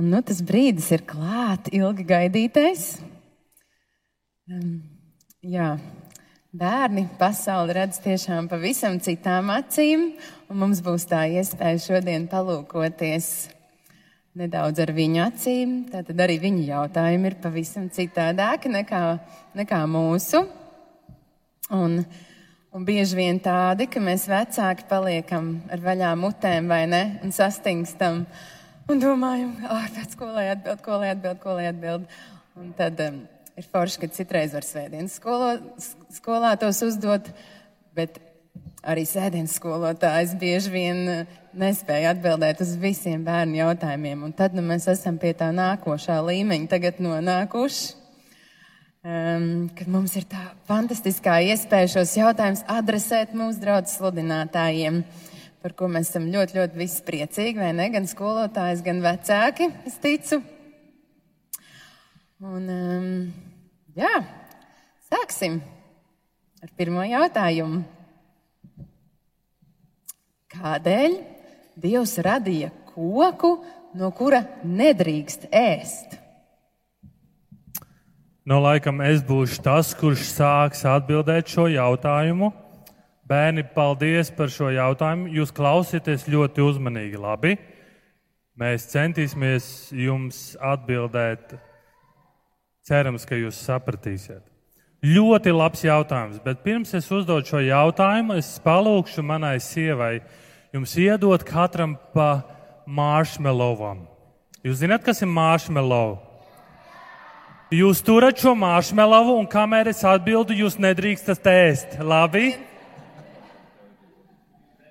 Un nu, tas brīdis ir klāt, ilgi gaidītais. Um, jā, bērni pasauli redz tiešām pavisam citām acīm, un mums būs tā iespēja šodien palūkoties nedaudz ar viņu acīm. Tātad arī viņa jautājumi ir pavisam citādāki nekā, nekā mūsu. Un, un bieži vien tādi, ka mēs vecāki paliekam ar vaļām mutēm vai ne, un sastingstam. Uh, un domājam, ah, pēc ko lai atbild, ko lai atbild, ko lai atbild. Un tad um, ir forši, ka citreiz var svētdienas skolo, skolā tos uzdot, bet arī sēdienas skolotājs bieži vien uh, nespēja atbildēt uz visiem bērnu jautājumiem. Un tad nu, mēs esam pie tā nākošā līmeņa tagad nonākuši. Um, kad mums ir tā fantastiskā iespēja šos jautājumus adresēt mūsu draugu sludinātājiem. Uh, par ko mēs esam ļoti, ļoti visi priecīgi, vai ne? Gan skolotājs, gan vecāki, es ticu. Un, um, jā, sāksim ar pirmo jautājumu. Kādēļ Dievs radīja koku, no kura nedrīkst ēst? No laikam es būšu tas, kurš sāks atbildēt šo jautājumu. Bērni, paldies par šo jautājumu. Jūs klausieties ļoti uzmanīgi. Labi. Mēs centīsimies jums atbildēt. Cerams, ka jūs sapratīsiet. Ļoti labs jautājums, bet pirms es uzdodu šo jautājumu, es palūkšu manai sievai jums iedot katram pa marshmallowam. Jūs zināt, kas ir marshmallow? Jūs turat šo marshmallow, un kamēr es atbildu, jūs nedrīkstat ēst. Labi?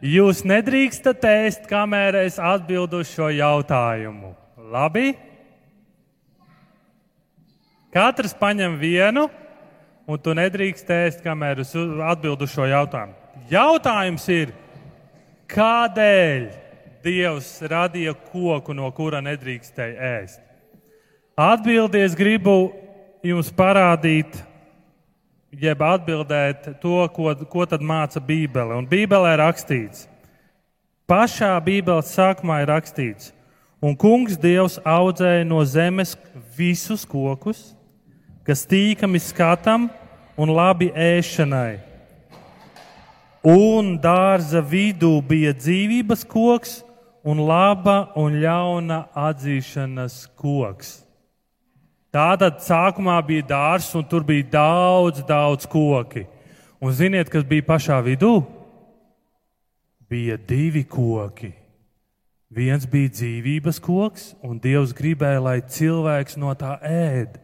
Jūs nedrīkstat ēst, kamēr es atbildu šo jautājumu. Labi? Katrs paņem vienu, un tu nedrīkst ēst, kamēr es atbildu šo jautājumu. Jautājums ir, kādēļ Dievs radīja koku, no kura nedrīkstēja ēst? Atbildies gribu jums parādīt jeb atbildēt to, ko, ko tad māca Bībele. Un Bībelē ir rakstīts, pašā Bībeles sākumā ir rakstīts, un Kungs Dievs audzēja no zemes visus kokus, kas tīkami skatam un labi ēšanai. Un dārza vidū bija dzīvības koks un laba un ļauna atzīšanas koks. Tātad sākumā bija dārsts, un tur bija daudz, daudz koki. Un ziniet, kas bija pašā vidū? Bija divi koki. Viens bija dzīvības koks, un Dievs gribēja, lai cilvēks no tā ēd.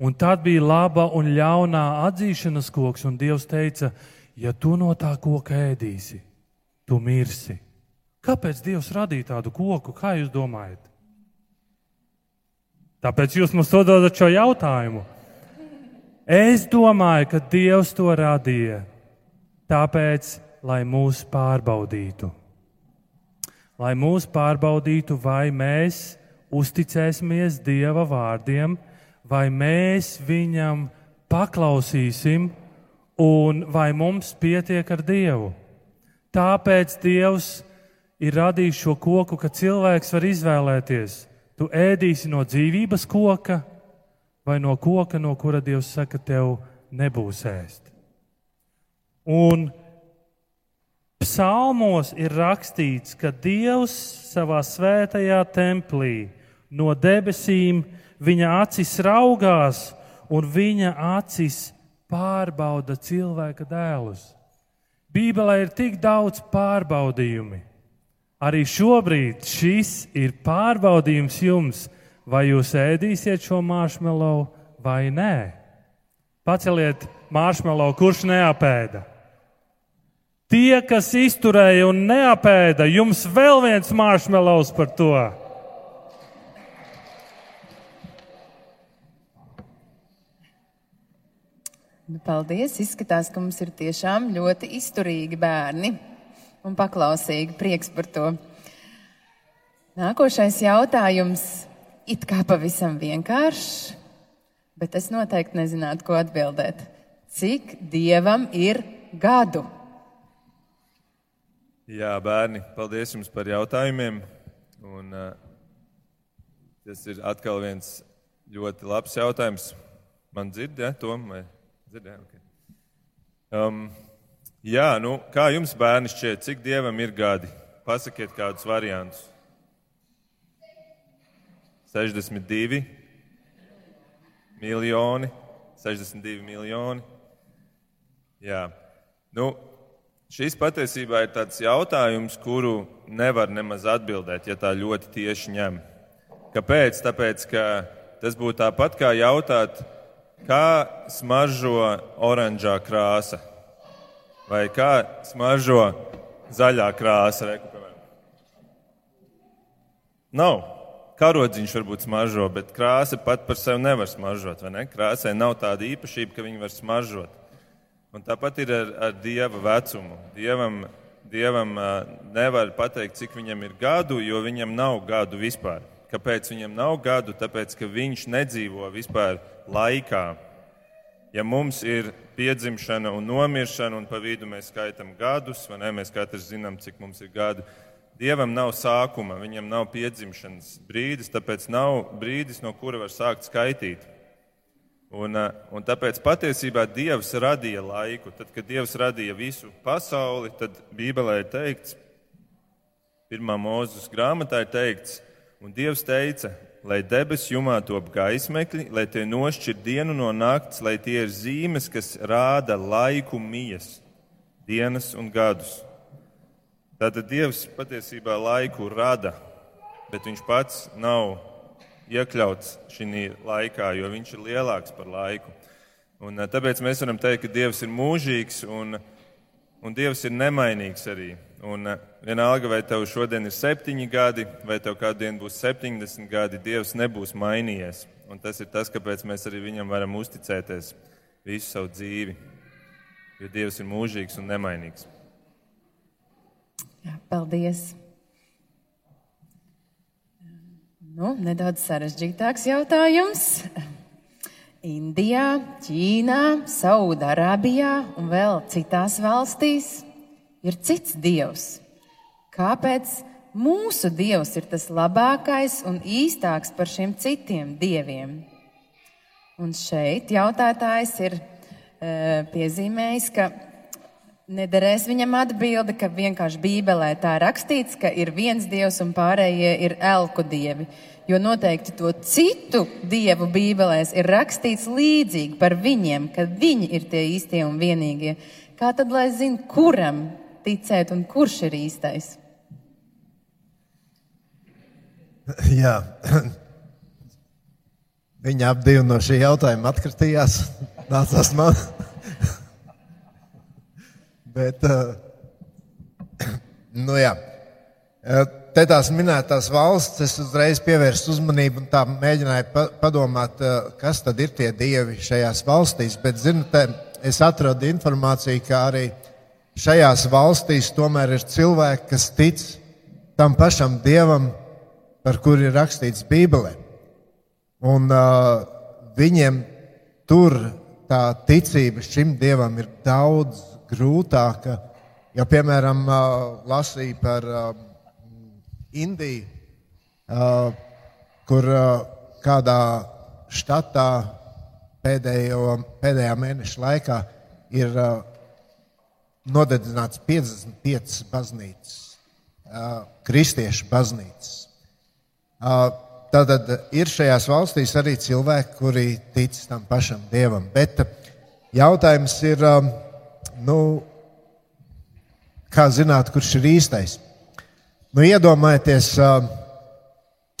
Un tad bija laba un ļaunā atzīšanas koks, un Dievs teica, ja tu no tā koka ēdīsi, tu mirsi. Kāpēc Dievs radīja tādu koku? Kā jūs domājat? Tāpēc jūs mums dodat šo jautājumu. Es domāju, ka Dievs to radīja tāpēc, lai mūs pārbaudītu. Lai mūs pārbaudītu, vai mēs uzticēsimies Dieva vārdiem, vai mēs viņam paklausīsim, un vai mums pietiek ar Dievu. Tāpēc Dievs ir radījis šo koku, ka cilvēks var izvēlēties Tu ēdīsi no dzīvības koka vai no koka, no kura Dievs saka, tev nebūs ēst. Un psalmos ir rakstīts, ka Dievs savā svētajā templī no debesīm viņa acis raugās un viņa acis pārbauda cilvēka dēlus. Bībelē ir tik daudz pārbaudījumi. Arī šobrīd šis ir pārbaudījums jums, vai jūs ēdīsiet šo maršmelo vai nē. Paceliet maršmelo, kurš neapēda. Tie, kas izturēja un neapēda, jums vēl viens maršmelos par to. Nu, paldies! Izskatās, ka mums ir tiešām ļoti izturīgi bērni un paklausīgi. Prieks par to. Nākošais jautājums it kā pavisam vienkāršs, bet es noteikti nezinātu, ko atbildēt. Cik dievam ir gadu? Jā, bērni, paldies jums par jautājumiem. Un, uh, Tas ir atkal viens ļoti labs jautājums. Man dzird, ja, Tom, vai dzirdēju? Okay. Um, jā, nu, kā jums bērni šķiet, cik dievam ir gadi? Pasakiet kādus variantus. 62 miljoni, 62 miljoni. Jā, nu, šis patiesībā ir tāds jautājums, kuru nevar nemaz atbildēt, ja tā ļoti tieši ņem. Kāpēc? Tāpēc, ka tas būtu tāpat kā jautāt, kā smaržo oranžā krāsa vai kā smaržo zaļā krāsa. Nav. Karodziņš varbūt smaržo, bet krāsa pat par sevi nevar smaržot. Ne? Krāsai nav tāda īpašība, ka viņi var smaržot. Un tāpat ir ar, ar dieva vecumu. Dievam, dievam nevar pateikt, cik viņam ir gadu, jo viņam nav gadu vispār. Kāpēc viņam nav gadu? Tāpēc, ka viņš nedzīvo vispār laikā. Ja mums ir piedzimšana un nomiršana, un pa vidu mēs skaitām gadus, vai ne? Mēs katrs zinām, cik mums ir gadi. Dievam nav sākuma, viņam nav piedzimšanas brīdis, tāpēc nav brīdis, no kura var sākt skaitīt. Un, eh, un tāpēc patiesībā Dievs radīja laiku. Tad, kad Dievs radīja visu pasauli, tad Bībelē ir teikts, pirmā mūzes grāmatā ir teikts, un Dievs teica, lai debesu jumā top gaismekļi, lai tie nošķir dienu no nakts, lai tie ir zīmes, kas rāda laiku mijas, dienas un gadus. Tātad Dievs patiesībā laiku rada, bet viņš pats nav iekļauts šī laikā, jo viņš ir lielāks par laiku. Un, eh, tāpēc mēs varam teikt, ka Dievs ir mūžīgs un, un Dievs ir nemainīgs arī. Un eh, vienalga, vai tev šodien ir septiņi gadi, vai tev kādu dienu būs septiņdesmit gadi, Dievs nebūs mainījies. Un tas ir tas, kāpēc mēs arī viņam varam uzticēties visu savu dzīvi. Jo Dievs ir mūžīgs un nemainīgs. Jā, paldies! Nu, nedaudz sarežģītāks jautājums. Indijā, Ķīnā, Saudārābijā un vēl citās valstīs ir cits dievs. Kāpēc mūsu dievs ir tas labākais un īstāks par šiem citiem dieviem? Un šeit jautātājs ir e, piezīmējis, ka Nederēs viņam atbildi, ka vienkārši Bībelē tā rakstīts, ka ir viens dievs un pārējie ir elku dievi. Jo noteikti to citu dievu Bībelēs ir rakstīts līdzīgi par viņiem, ka viņi ir tie īstie un vienīgie. Kā tad lai zina, kuram ticēt un kurš ir īstais? Jā. Viņa ap divu no šī jautājuma atkritījās. Nācās man. Bet, uh, nu jā, eh, te tās minētās valsts, es uzreiz pievērstu uzmanību un tā mēģināju padomāt, uh, kas tad ir tie dievi šajās valstīs. Bet, zinot, es atradu informāciju, ka arī šajās valstīs tomēr ir cilvēki, kas tic tam pašam dievam, par kuru ir rakstīts Bībelē. Un uh, viņiem tur tā ticība šim dievam ir daudz grūtāka. Ja, piemēram, lasīja par Indiju, kur kādā štatā pēdējo, pēdējā mēneša laikā ir nodedzināts 55 baznīcas, kristiešu baznīcas. Tātad ir šajās valstīs arī cilvēki, kuri tic tam pašam dievam. Bet jautājums ir, nu, kā zināt, kurš ir īstais? Nu, iedomājieties, uh,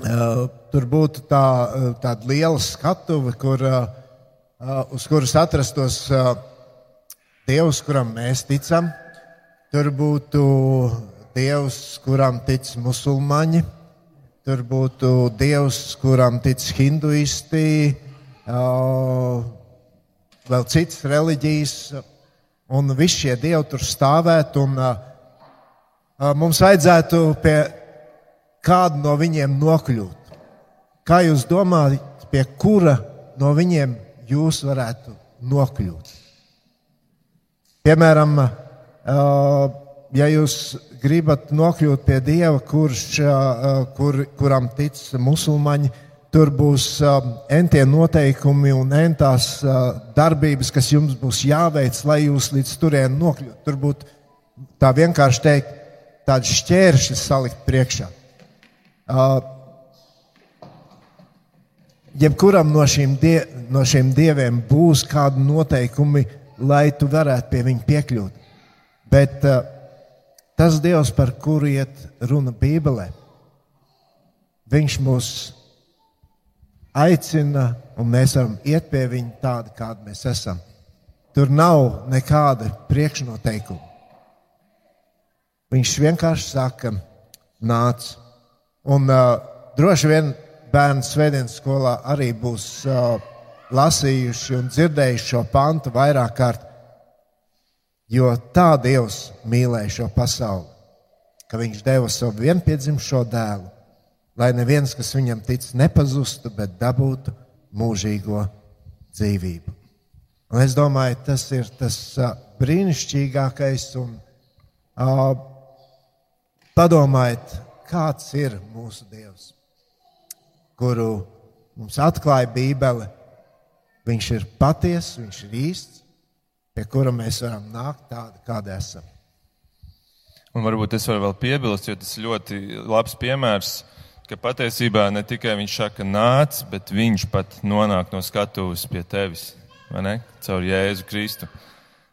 uh, tur būtu tā, uh, tāda liela skatuve, kur, uh, uz kuras atrastos uh, Dievs, kuram mēs ticam. Tur būtu Dievs, kuram tic musulmaņi. Tur būtu Dievs, kuram tic hinduisti, vēl citas reliģijas un visi šie dievi tur stāvētu. Un, uh, mums vajadzētu pie kāda no viņiem nokļūt. Kā jūs domājat, pie kura no viņiem jūs varētu nokļūt? Piemēram, uh, ja jūs gribat nokļūt pie dieva, kurš, uh, kur, kuram tic musulmaņi, tur būs um, entie noteikumi un entās uh, darbības, kas jums būs jāveic, lai jūs līdz turien nokļūtu. Tur būtu tā vienkārši teikt, tādi šķēršļi salikt priekšā. Uh, jebkuram no šīm, die, no šiem dieviem būs kādi noteikumi, lai tu varētu pie viņa piekļūt. Bet uh, tas dievs, par kuru iet runa Bībelē, viņš mūs aicina, un mēs varam iet pie viņa tādi, kādi mēs esam. Tur nav nekāda priekšnoteikuma. Viņš vienkārši saka, nāc. Un uh, droši vien bērnu svētdienas skolā arī būs uh, lasījuši un dzirdējuši šo pantu vairāk kārt, jo tā Dievs mīlēja šo pasauli, ka Viņš deva savu vienpiedzimšo dēlu, lai neviens, kas viņam tic, nepazustu, bet dabūtu mūžīgo dzīvību. Un es domāju, tas ir tas uh, brīnišķīgākais un uh, padomājiet, kāds ir mūsu Dievs, kuru mums atklāja Bībele. Viņš ir patiess, viņš ir īsts, pie kura mēs varam nākt tādi, kādi esam. Un varbūt es varu vēl piebilst, jo tas ir ļoti labs piemērs, ka patiesībā ne tikai viņš saka, nāc, bet viņš pat nonāk no skatuves pie tevis, vai ne? Caur Jēzu Kristu.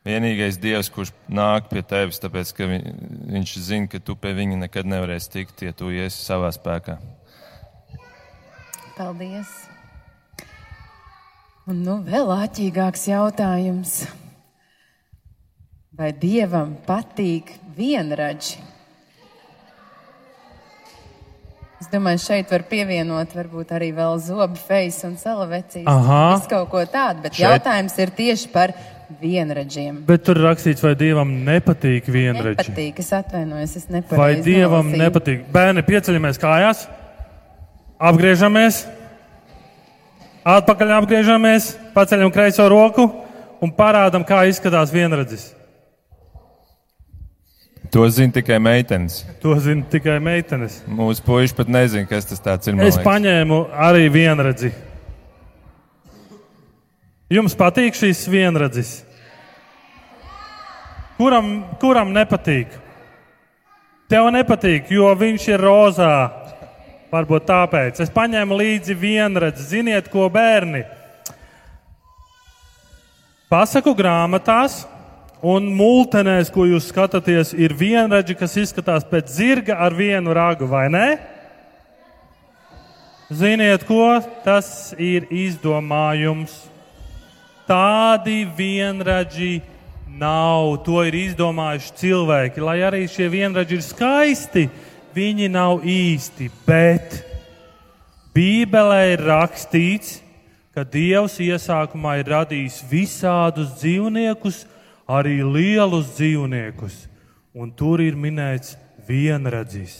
Vienīgais Dievs, kurš nāk pie tevis, tāpēc, ka vi, viņš zina, ka tu pie viņa nekad nevarēsi tikt, ja tu iesi savā spēkā. Paldies! Un nu vēl āķīgāks jautājums. Vai Dievam patīk vienradži? Es domāju, šeit var pievienot varbūt arī vēl zobu feisu un salavecīs. Aha. Visu kaut ko tādu, bet Šeit- jautājums ir tieši par vienradžiem. Bet tur rakstīts, vai dievam nepatīk vienreģi. Nepatīk, es atvainojos, es nepareizi Vai dievam nolasīju. nepatīk? Bērni, pieceļamies kājās, apgriežamies, atpakaļ apgriežamies, paceļam kreiso roku un parādam, kā izskatās vienredzis. To zina tikai meitenes. To zina tikai meitenes. Mūsu puiši pat nezina, kas tas ir. Es liekas. paņēmu arī vienredzi. Jums patīk šīs vienredzes? Kuram, kuram nepatīk? Tev nepatīk, jo viņš ir rozā. Varbūt tāpēc. Es paņēmu līdzi vienredzi. Ziniet, ko bērni? Pasaku grāmatās un multenēs, ko jūs skatāties, ir vienredzi, kas izskatās pēc zirga ar vienu ragu, vai ne? Ziniet, ko tas ir izdomājums? Tādi vienradži nav. To ir izdomājuši cilvēki. Lai arī šie vienradži ir skaisti, viņi nav īsti. Bet Bībelē ir rakstīts, ka Dievs iesākumā ir radījis visādus dzīvniekus, arī lielus dzīvniekus. Un tur ir minēts vienradzis.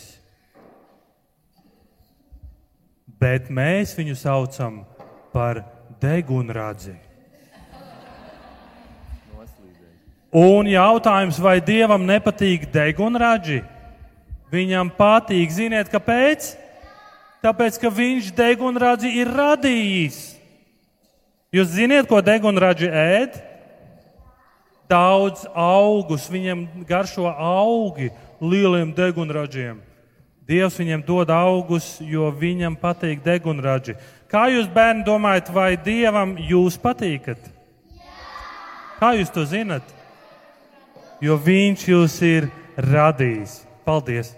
Bet mēs viņu saucam par degunradzi. Un jautājums, vai dievam nepatīk degunradži? Viņam patīk, ziniet, kāpēc? Tāpēc, ka viņš degunradži ir radījis. Jūs ziniet, ko degunradži ēd? Daudz augus, viņiem garšo augi lieliem degunradžiem. Dievs viņiem dod augus, jo viņam patīk degunradži. Kā jūs, bērni, domājat, vai dievam jūs patīkat? Kā jūs to zinat? Jo viņš jūs ir radījis. Paldies!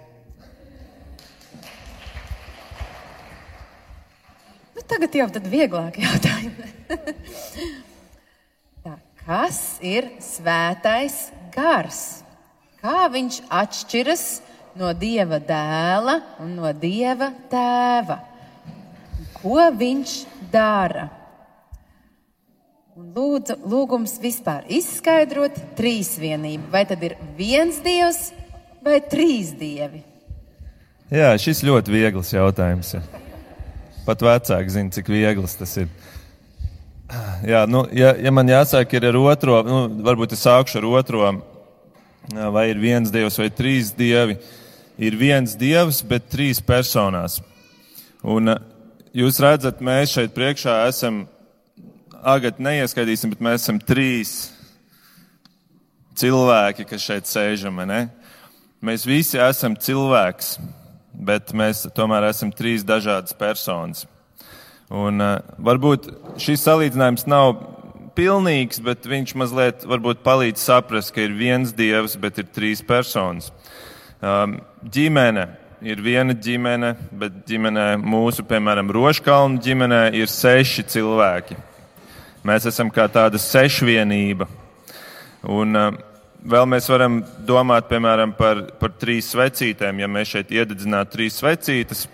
Nu, tagad jau tad vieglāk jautājumi. Kas ir svētais gars? Kā viņš atšķiras no dieva dēla un no dieva tēva? Ko viņš dara? Un lūdzu, lūgums vispār izskaidrot trīsvienību. Vai tad ir viens dievs vai trīs dievi? Jā, šis ļoti viegls jautājums. ir. Pat vecāki zina, cik viegls tas ir. Jā, nu, ja, ja man jāsāk ar otro, nu, varbūt es sākšu ar otro, vai ir viens dievs vai trīs dievi. Ir viens dievs, bet trīs personās. Un, jūs redzat, mēs šeit priekšā esam, agad neieskaidīsim, bet mēs esam trīs cilvēki, kas šeit sēžam. Ne? Mēs visi esam cilvēks, bet mēs tomēr esam trīs dažādas personas. Un, uh, varbūt šis salīdzinājums nav pilnīgs, bet viņš mazliet palīdz saprast, ka ir viens dievs, bet ir trīs personas. Um, ģimene ir viena ģimene, bet ģimenē mūsu, piemēram, Roškalnu ģimenē ir seši cilvēki. Mēs esam kā tāda sešvienība. Un, uh, Vēl mēs varam domāt, piemēram, par, par trīs svecītēm. Ja mēs šeit iededzinātu trīs svecītes,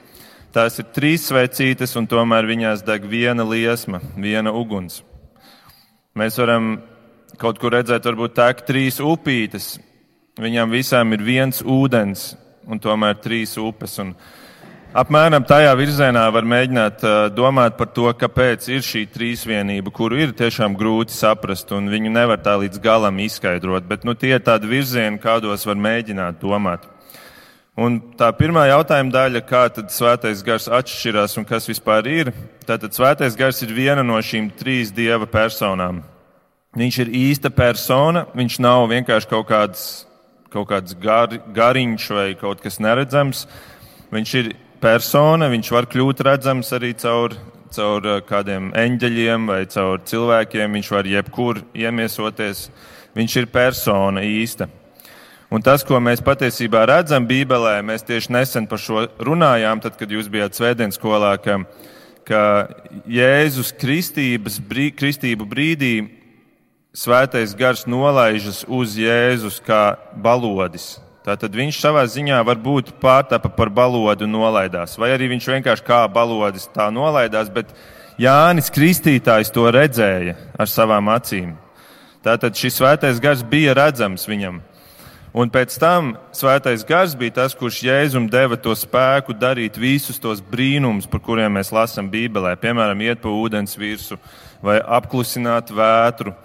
tās ir trīs svecītes, un tomēr viņās deg viena liesma, viena uguns. Mēs varam kaut kur redzēt, varbūt tā, ka trīs upītes, viņām visām ir viens ūdens, un tomēr trīs upes. Un, Apmēram tajā virzienā var mēģināt domāt par to, kāpēc ir šī trīsvienība, kuru ir tiešām grūti saprast, un viņu nevar tā līdz galam izskaidrot. Bet nu, tie ir tādi virzieni, kādos var mēģināt domāt. Un tā pirmā jautājuma daļa, kā tad svētais gars atšķirās un kas vispār ir, tātad svētais gars ir viena no šīm trīs dieva personām. Viņš ir īsta persona, viņš nav vienkārši kaut kāds, kaut kāds gar, gariņš vai kaut kas neredzams. Viņš ir persona, viņš var kļūt redzams arī caur, caur eh, kādiem eņģeļiem vai caur cilvēkiem. Viņš var jebkur iemiesoties. Viņš ir persona īsta. Un tas, ko mēs patiesībā redzam Bībelē, mēs tieši nesen par šo runājām, tad, kad jūs bijāt svētdienas skolā, ka, ka Jēzus kristības, brī, kristību brīdī svētais gars nolaižas uz Jēzus kā balodis. Tātad viņš savā ziņā var būt pārtapa par balodu nolaidās, vai arī viņš vienkārši kā balodis tā nolaidās, bet Jānis Kristītājs to redzēja ar savām acīm. Tātad šis svētais gars bija redzams viņam. Un pēc tam svētais gars bija tas, kurš Jēzum deva to spēku darīt visus tos brīnumus, par kuriem mēs lasām Bībelē, piemēram, iet pa ūdens virsmu vai apklusināt vētru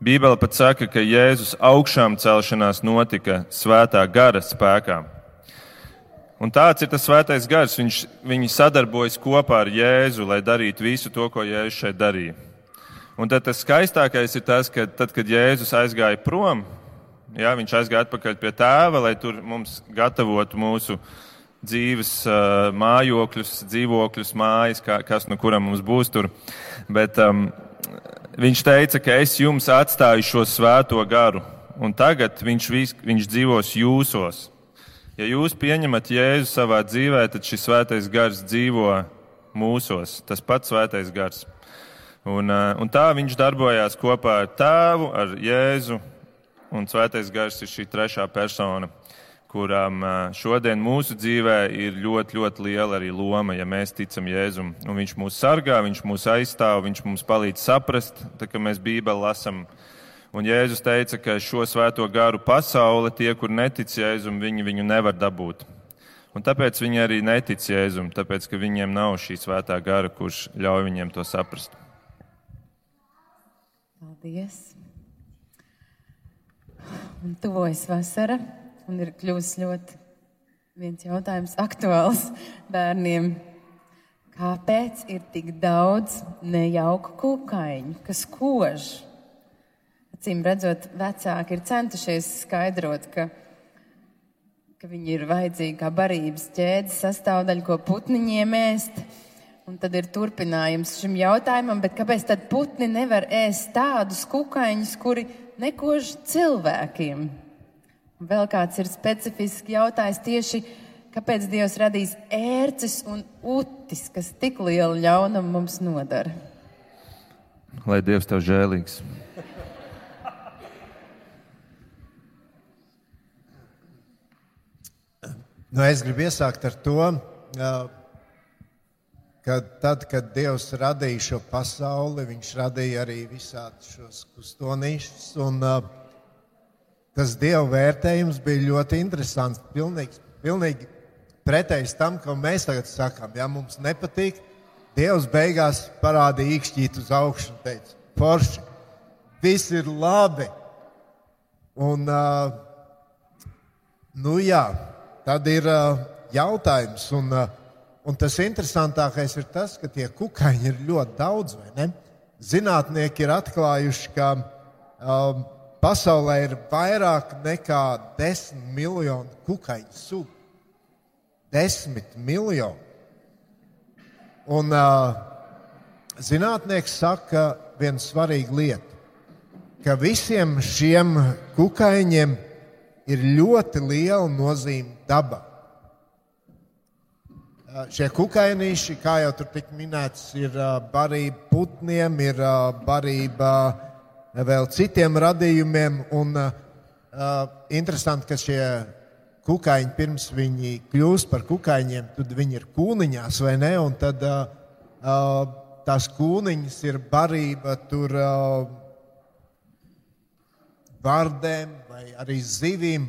Bībele pat saka, ka Jēzus augšām celšanās notika svētā gara spēkā. Un tāds ir tas svētais gars. Viņš, viņi sadarbojas kopā ar Jēzu, lai darītu visu to, ko Jēzus šeit darīja. Un tad tas skaistākais ir tas, ka tad, kad Jēzus aizgāja prom, jā, viņš aizgāja atpakaļ pie tēva, lai tur mums gatavotu mūsu dzīves uh, mājokļus, dzīvokļus, mājas, kā, kas no kuram mums būs tur. Bet, um, Viņš teica, ka es jums atstāju šo svēto garu, un tagad viņš, vis, viņš dzīvos jūsos. Ja jūs pieņemat Jēzu savā dzīvē, tad šis svētais gars dzīvo mūsos, tas pats svētais gars. Un, eh, un tā viņš darbojās kopā ar tēvu, ar Jēzu, un svētais gars ir šī trešā persona kuram šodien mūsu dzīvē ir ļoti, ļoti liela arī loma, ja mēs ticam Jēzum. Un viņš mūs sargā, viņš mūs aizstāv, viņš mums palīdz saprast, tā kā mēs Bībeli lasam. Un Jēzus teica, ka šo svēto garu pasaule, tie, kur netic Jēzum, viņi viņu nevar dabūt. Un tāpēc viņi arī netic Jēzum, tāpēc ka viņiem nav šī svētā gara, kurš ļauj viņiem to saprast. Paldies! Un tuvojas vasara un ir kļuvis ļoti viens jautājums aktuāls bērniem. Kāpēc ir tik daudz nejauku kukaiņu, kas kož? Acīm redzot, vecāki ir centušies skaidrot, ka, ka viņi ir vajadzīgi kā barības ķēdes sastāvdaļa, ko putniņiem ēst. Un tad ir turpinājums šim jautājumam, kāpēc tad putni nevar ēst tādus kukaiņus, kuri nekož cilvēkiem? Vēl kāds ir specifisks jautājums tieši, kāpēc Dievs radīs ērces un utis, kas tik lielu ļaunumu mums nodara? Lai Dievs tev žēlīgs. Nu, es gribu iesākt ar to, ka tad, kad Dievs radīja šo pasauli, Viņš radīja arī visādus šos kustonīšus. Un, uh, tas dieva vērtējums bija ļoti interesants. Pilnīgi, pilnīgi pretējs tam, ko mēs tagad sakām. Ja mums nepatīk, Dievs beigās parādīja īkšķīt uz augšu un teica, forši, viss ir labi. Un, uh, nu jā, tad ir uh, jautājums. Un, uh, Un tas interesantākais ir tas, ka tie kukaiņi ir ļoti daudz. Zinātnieki ir atklājuši, ka um, pasaulē ir vairāk nekā desmit miljonu kukaiņu sugu. Desmit miljoni. Un uh, zinātnieks saka vienu svarīgu lietu, ka visiem šiem kukaiņiem ir ļoti liela nozīme dabā. Šie kukainīši, kā jau tur tika minēts, ir barība putniem, ir barība vēl citiem radījumiem. Un, interesanti, ka šie kukaiņi pirms viņi kļūst par kukaiņiem, tad viņi ir kūniņās vai ne? Un tad tās kūniņas ir barība tur vārdēm vai arī zivīm.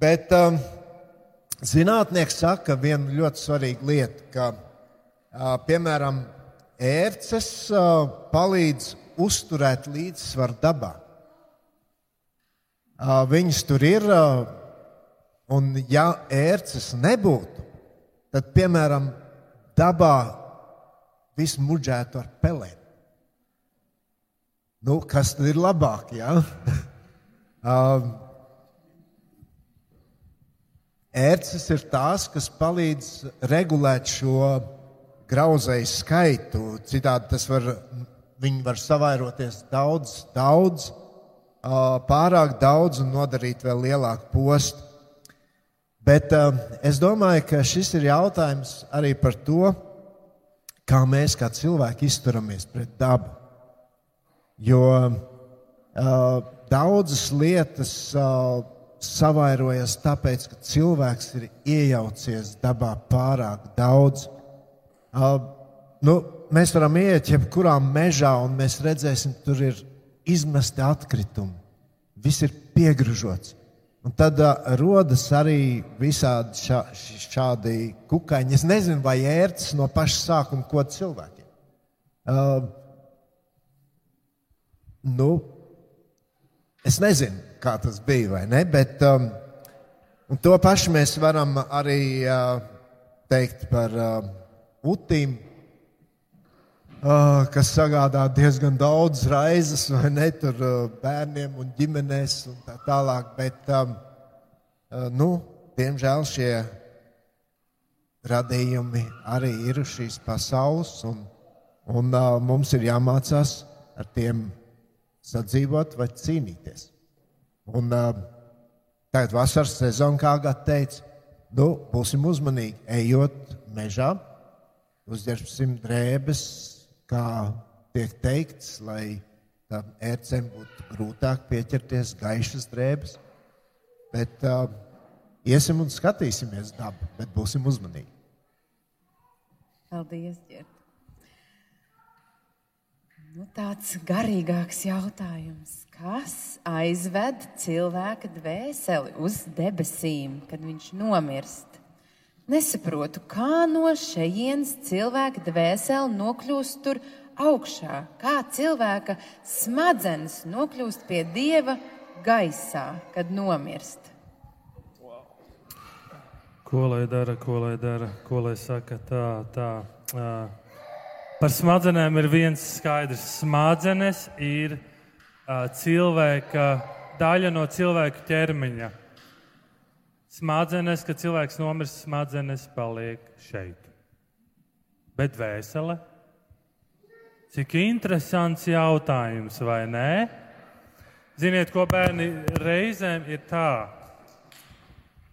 Bet, uh, Zinātnieks saka vienu ļoti svarīgu lietu, ka, piemēram, ērces palīdz uzturēt līdzsvaru dabā. Viņas tur ir, un ja ērces nebūtu, tad, piemēram, dabā viss muģētu ar pelēm. Nu, kas tad ir labāk? Ja? Ērces ir tās, kas palīdz regulēt šo grauzēju skaitu. Citādi tas var, viņi var savairoties daudz, daudz, pārāk daudz un nodarīt vēl lielāku postu. Bet es domāju, ka šis ir jautājums arī par to, kā mēs kā cilvēki izturamies pret dabu. Jo uh, daudzas lietas uh, savairojas tāpēc, ka cilvēks ir iejaucies dabā pārāk daudz. Uh, nu, mēs varam iet jebkurā mežā, un mēs redzēsim, tur ir izmesti atkritumi. Viss ir piegružots. Un tad uh, rodas arī visādi šā, šādi kukaiņi. Es nezinu, vai ērts no paša sākuma ko cilvēkiem. Uh, nu, es nezinu, kā tas bija, vai ne? Bet um, to pašu mēs varam arī uh, teikt par uh, utīm, uh, kas sagādā diezgan daudz raizes, vai ne, tur uh, bērniem un ģimenēs un tā tālāk. Bet, um, uh, nu, diemžēl šie radījumi arī ir šīs pasaules, un, un uh, mums ir jāmācās ar tiem sadzīvot vai cīnīties. Un uh, tagad vasaras sezonā, kā Gata teica, nu, būsim uzmanīgi. Ejot mežā, uzģērbsim drēbes, kā tiek teikts, lai tam ērcēm būtu grūtāk pieķerties gaišas drēbes. Bet uh, iesim un skatīsimies dabu, bet būsim uzmanīgi. Paldies, Ģert. Nu, tāds garīgāks jautājums. Kas aizved cilvēka dvēseli uz debesīm, kad viņš nomirst? Nesaprotu, kā no šejienes cilvēka dvēsele nokļūst tur augšā, kā cilvēka smadzenes nokļūst pie dieva gaisā, kad nomirst. Ko lai dara, ko lai dara, ko lai saka tā, tā. Par smadzenēm ir viens skaidrs. Smadzenes ir cilvēka, daļa no cilvēka ķermeņa. Smadzenes, kad cilvēks nomirst, smadzenes paliek šeit. Bet vēsele? Cik interesants jautājums, vai nē? Ziniet, ko bērni reizēm ir tā,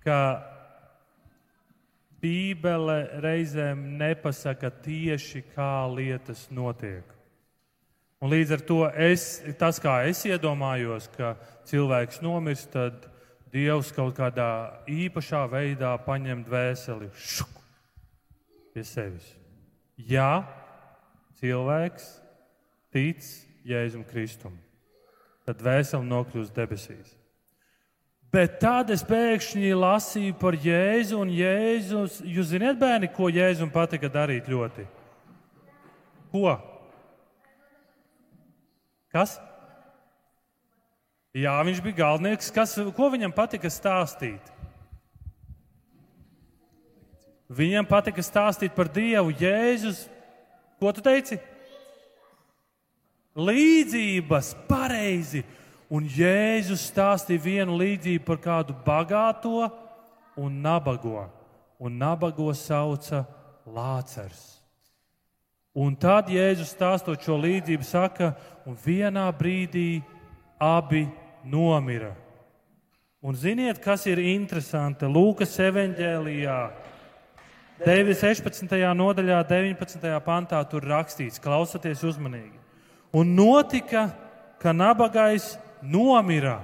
ka Bībele reizēm nepasaka tieši, kā lietas notiek. Un līdz ar to es, tas, kā es iedomājos, ka cilvēks nomirst, tad Dievs kaut kādā īpašā veidā paņem dvēseli šuk, pie sevis. Ja cilvēks tic Jēzum Kristum, tad dvēseli nokļūst debesīs. Bet tad es pēkšņi lasīju par Jēzu un Jēzus. Jūs zināt, bērni, ko Jēzum patika darīt ļoti? Ko? Kas? Jā, viņš bija galvenieks. Kas, ko viņam patika stāstīt? Viņam patika stāstīt par Dievu. Jēzus, ko tu teici? Līdzības, pareizi. Un Jēzus stāstīja vienu līdzību par kādu bagāto un nabago. Un nabago sauca Lācars. Un tad Jēzus stāstot šo līdzību saka, un vienā brīdī abi nomira. Un ziniet, kas ir interesanti? Lūkas evanģēlijā 16. nodaļā, 19. pantā tur rakstīts, klausieties uzmanīgi. Un notika, ka nabagais nomira,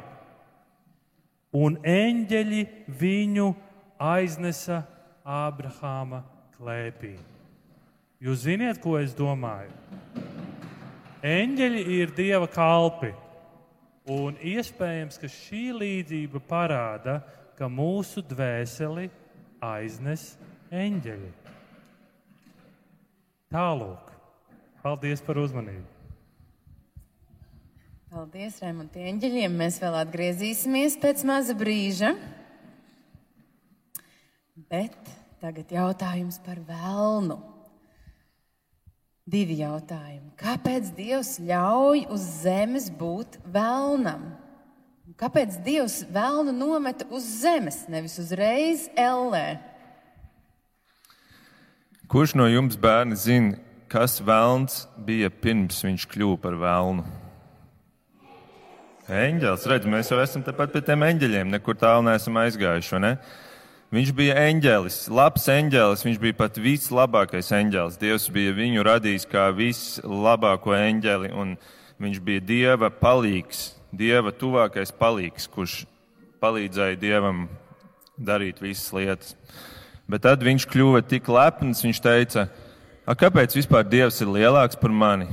un eņģeļi viņu aiznesa Ābrahāma klēpī. Jūs zināt, ko es domāju? Eņģeļi ir dieva kalpi. Un iespējams, ka šī līdzība parāda, ka mūsu dvēseli aiznes eņģeļi. Tālāk. Paldies par uzmanību! Paldies, Raimond, eņģeļiem. Mēs vēl atgriezīsimies pēc maza brīža. Bet tagad jautājums par vēlnu. Divi jautājumi. Kāpēc Dievs ļauj uz zemes būt vēlnam? Kāpēc Dievs vēlnu nometa uz zemes, nevis uzreiz ellē? Kurš no jums bērni zina, kas vēlns bija pirms viņš kļuva par vēlnu? Eņģēlis, redz, mēs jau esam tepat pie tiem eņģeļiem, nekur tālu neesam aizgājuši, ne? Viņš bija eņģēlis, labs eņģēlis, viņš bija pat vislabākais eņģēlis. Dievs bija viņu radījis kā vislabāko eņģeli, un viņš bija Dieva palīgs, Dieva tuvākais palīgs, kurš palīdzēja Dievam darīt visas lietas. Bet tad viņš kļuva tik lepns, viņš teica, kāpēc vispār Dievs ir lielāks par mani?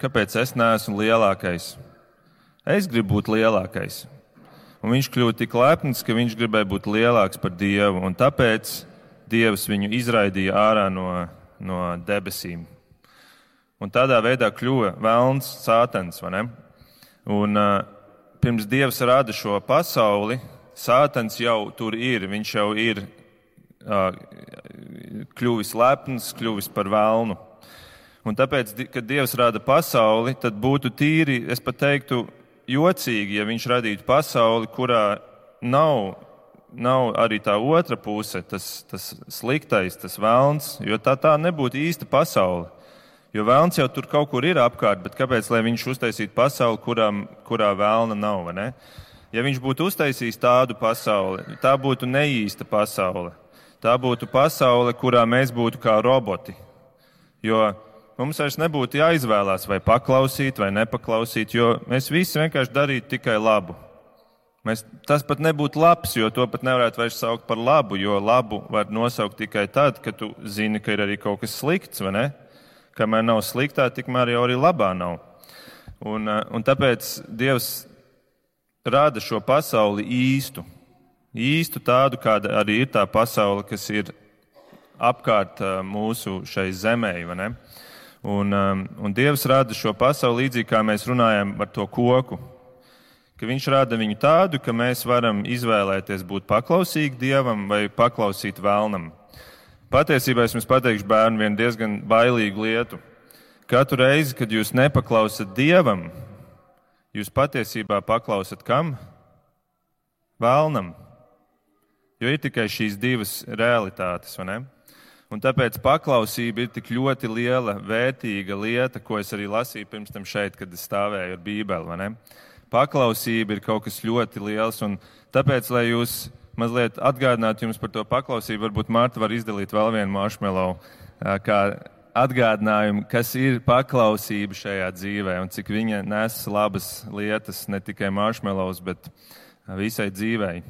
Kāpēc es neesmu lielākais? Es gribu būt lielākais un viņš kļuva tik lepns, ka viņš gribēja būt lielāks par Dievu, un tāpēc Dievs viņu izraidīja ārā no, no debesīm. Un tādā veidā kļuva vēlns ne? Un uh, pirms Dievs rada šo pasauli, sātans jau tur ir, viņš jau ir uh, kļuvis lepns, kļuvis par vēlnu. Un tāpēc, kad Dievs rada pasauli, tad būtu tīri, es pat teiktu, jocīgi, ja viņš radītu pasauli, kurā nav, nav arī tā otra puse, tas, tas sliktais, tas vēlns, jo tā tā nebūtu īsta pasaule. Jo vēlns jau tur kaut kur ir apkārt, bet kāpēc viņš uztaisītu pasauli, kurā, kurā vēlna nav? Ja viņš būtu uztaisījis tādu pasauli, tā būtu neīsta pasaule. Tā būtu pasaule, kurā mēs būtu kā roboti. Jo mums vairs nebūtu jāizvēlās, vai paklausīt, vai nepaklausīt, jo mēs visi vienkārši darītu tikai labu. Mēs, tas pat nebūtu labs, jo to pat nevarētu vairs saukt par labu, jo labu var nosaukt tikai tad, kad tu zini, ka ir arī kaut kas slikts, vai ne? Kamēr nav sliktā, tikmēr jau arī labā nav. Un, eh, un tāpēc Dievs rada šo pasauli īstu, īstu tādu, kāda arī ir tā pasaule, kas ir apkārt eh, mūsu šai zemē, vai ne? Un, um, un Dievs rada šo pasauli līdzīgi kā mēs runājam par to koku. Ka viņš rada viņu tādu, ka mēs varam izvēlēties būt paklausīgi Dievam vai paklausīt vēlnam. Patiesībā es jums pateikšu, bērni, vienu diezgan bailīgu lietu. Katru reizi, kad jūs nepaklausat Dievam, jūs patiesībā paklausat kam? Vēlnam. Jo ir tikai šīs divas realitātes, vai ne? Un tāpēc paklausība ir tik ļoti liela, vērtīga lieta, ko es arī lasīju pirms tam šeit, kad es stāvēju ar Bībeli. Paklausība ir kaut kas ļoti liels, un tāpēc, lai jūs mazliet atgādinātu jums par to paklausību, varbūt Marta var izdalīt vēl vienu marshmallow, kā atgādinājumu, kas ir paklausība šajā dzīvē un cik viņa nes labas lietas ne tikai marshmallows, bet visai dzīvei.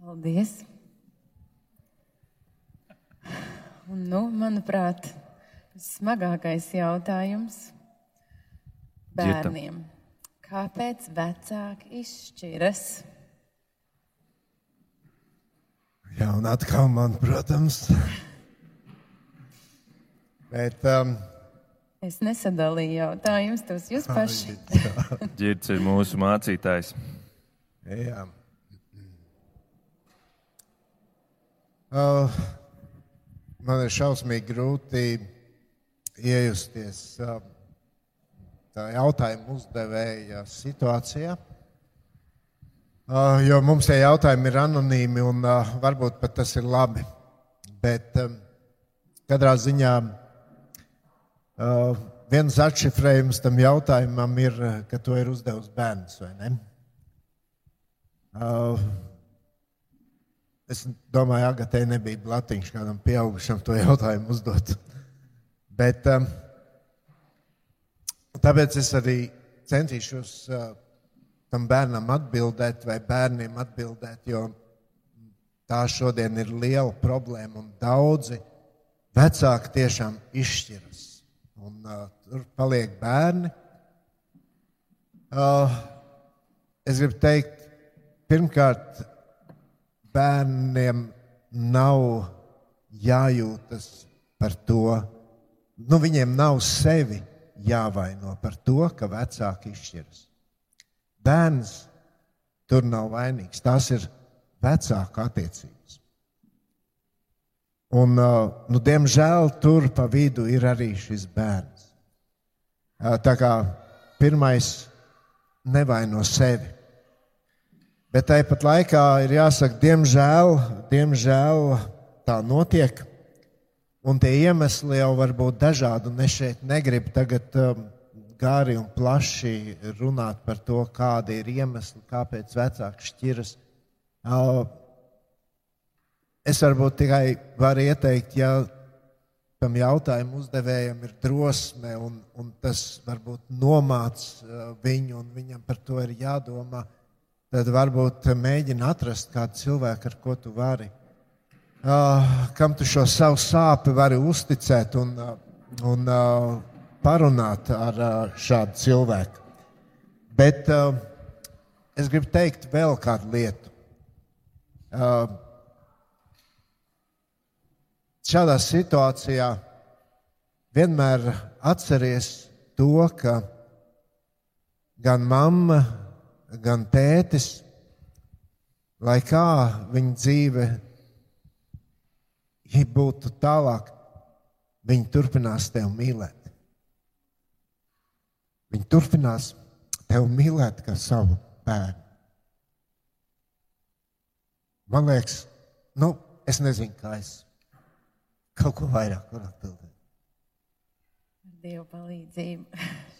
Paldies! Un, nu, manuprāt, smagākais jautājums bērniem. Kāpēc vecāki izšķiras? Jā, un atkal man, protams. Bet, um, es nesadalīju jautājumus, tos jūs paši. Girds ir mūsu mācītājs. Jā. Uh, man ir šausmīgi grūti iejusties tā jautājuma uzdevēja situācijā. Uh, jo mums tie jautājumi ir anonīmi un uh, varbūt pat tas ir labi. Bet um, katrā ziņā uh, viens atšifrējums tam jautājumam ir, ka to ir uzdevis bērns vai ne? Es domāju, Agatē nebija blatiņš kādam pieaugušam to jautājumu uzdot. Bet, um, tāpēc es arī centīšos uh, tam bērnam atbildēt vai bērniem atbildēt, jo tā šodien ir liela problēma un daudzi vecāki tiešām izšķiras. Un, uh, tur paliek bērni. Uh, es gribu teikt, pirmkārt, bērniem nav jājūtas par to, nu, viņiem nav sevi jāvaino par to, ka vecāki izšķiras. Bērns tur nav vainīgs. Tās ir vecāka attiecības. Un, nu, diemžēl tur pa vidu ir arī šis bērns. Tā kā pirmais nevaino sevi. Bet tāpat laikā ir jāsaka, diemžēl, diemžēl tā notiek. Un tie iemesli jau var būt dažādi. Es šeit negribu tagad um, gari un plaši runāt par to, kādi ir iemesli, kāpēc vecāki šķiras. Uh, es varbūt tikai varu ieteikt, ja tam jautājumu uzdevējam ir drosme un, un tas varbūt nomāc uh, viņu un viņam par to ir jādomā, tad varbūt mēģina atrast kādu cilvēku, ar ko tu vari, uh, kam tu šo savu sāpi vari uzticēt un, un uh, parunāt ar šādu cilvēku. Bet uh, es gribu teikt vēl kādu lietu. Uh, šādā situācijā vienmēr atceries to, ka gan mamma, gan tētis, lai kā viņa dzīve būtu tālāk, viņi turpinās tevi mīlēt. Viņi turpinās tevi mīlēt kā savu bērnu. Man liekas, nu, es nezinu, kā es kaut ko vairāk varu atbildēt. Dievu palīdzību.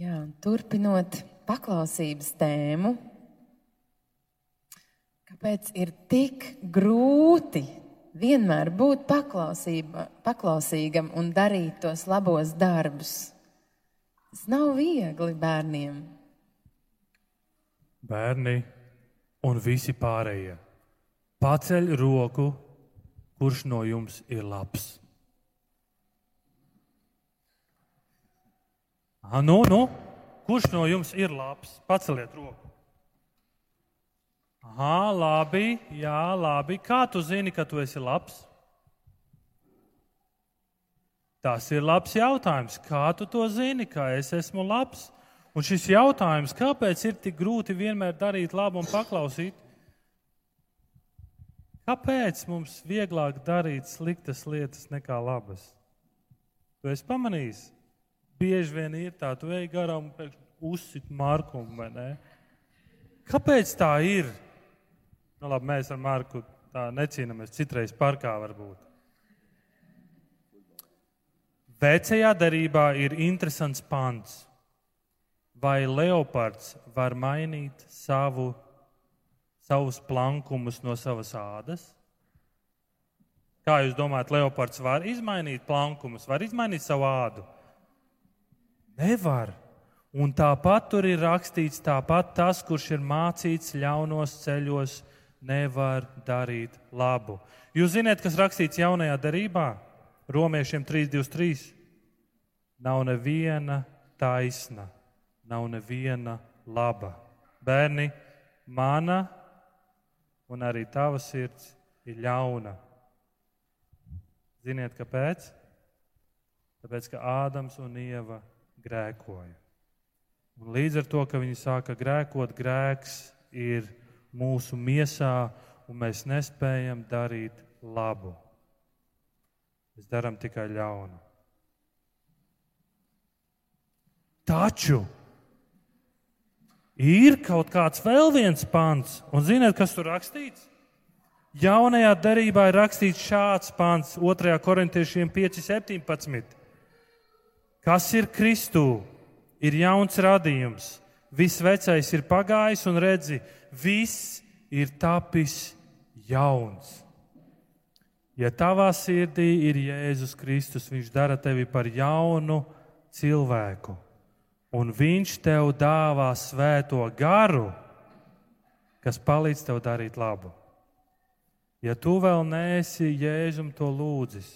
Jā, turpinot paklausības tēmu, kāpēc ir tik grūti vienmēr būt paklausīgam un darīt tos labos darbus. Tas nav viegli bērniem. Bērni un visi pārējie. Paceļ roku, kurš no jums ir labs. Ah, nu, nu, kurš no jums ir labs? Paceliet roku. Aha, labi, jā, labi. Kā tu zini, ka tu esi labs? Tas ir labs jautājums. Kā tu to zini, ka es esmu labs? Un šis jautājums, kāpēc ir tik grūti vienmēr darīt labu un paklausīt? Kāpēc mums vieglāk darīt sliktas lietas nekā labas? Tu esi pamanījis, bieži vien ir tā, tu ej garām un uzsit markumu, vai ne? Kāpēc tā ir? Nu, labi, mēs ar Marku tā necīnāmies. Citreiz parkā varbūt. Vecajā darbā ir interesants pants. Vai leopards var mainīt savu, savus plankumus no savas ādas? Kā jūs domājat, leopards var izmainīt plankumus, var izmainīt savu ādu? Nevar. Un tāpat tur ir rakstīts, tāpat tas, kurš ir mācīts ļaunos ceļos, nevar darīt labu. Jūs zināt, kas rakstīts jaunajā darbā? Romiešiem 323. Nav neviena taisna, nav neviena laba. Bērni, mana un arī tava sirds ir ļauna. Ziniet, kāpēc? Tāpēc, ka Ādams un Ieva grēkoja. Un līdz ar to, ka viņi sāka grēkot, grēks ir mūsu miesā, un mēs nespējam darīt labu. Mēs darām tikai ļaunu. Taču ir kaut kāds vēl viens pants, un ziniet, kas tur rakstīts? Jaunajā darbā ir rakstīts šāds pants, 2. korintiešiem 5.17. Kas ir Kristū? Ir jauns radījums. Viss vecais ir pagājis, un redzi, viss ir tapis jauns. Ja tavā sirdī ir Jēzus Kristus, Viņš dara tevi par jaunu cilvēku, un Viņš tev dāvā svēto garu, kas palīdz tev darīt labu. Ja tu vēl neesi Jēzum to lūdzis,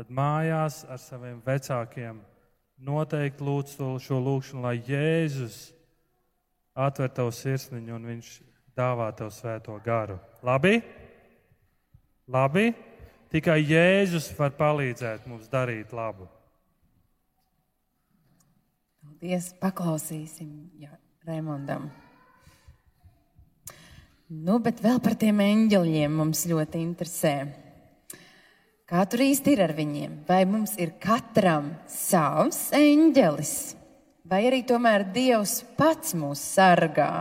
tad mājās ar saviem vecākiem noteikti lūdz to, šo lūgšanu, lai Jēzus atver tavu sirsniņu un viņš dāvā tev svēto garu. Labi? Labi? Tikai Jēzus var palīdzēt mums darīt labu. Paldies, paklausīsim jā, Raimondam. Nu, bet vēl par tiem eņģeļiem mums ļoti interesē. Kā tur īsti ir ar viņiem? Vai mums ir katram savs eņģelis, vai arī tomēr Dievs pats mūs sargā?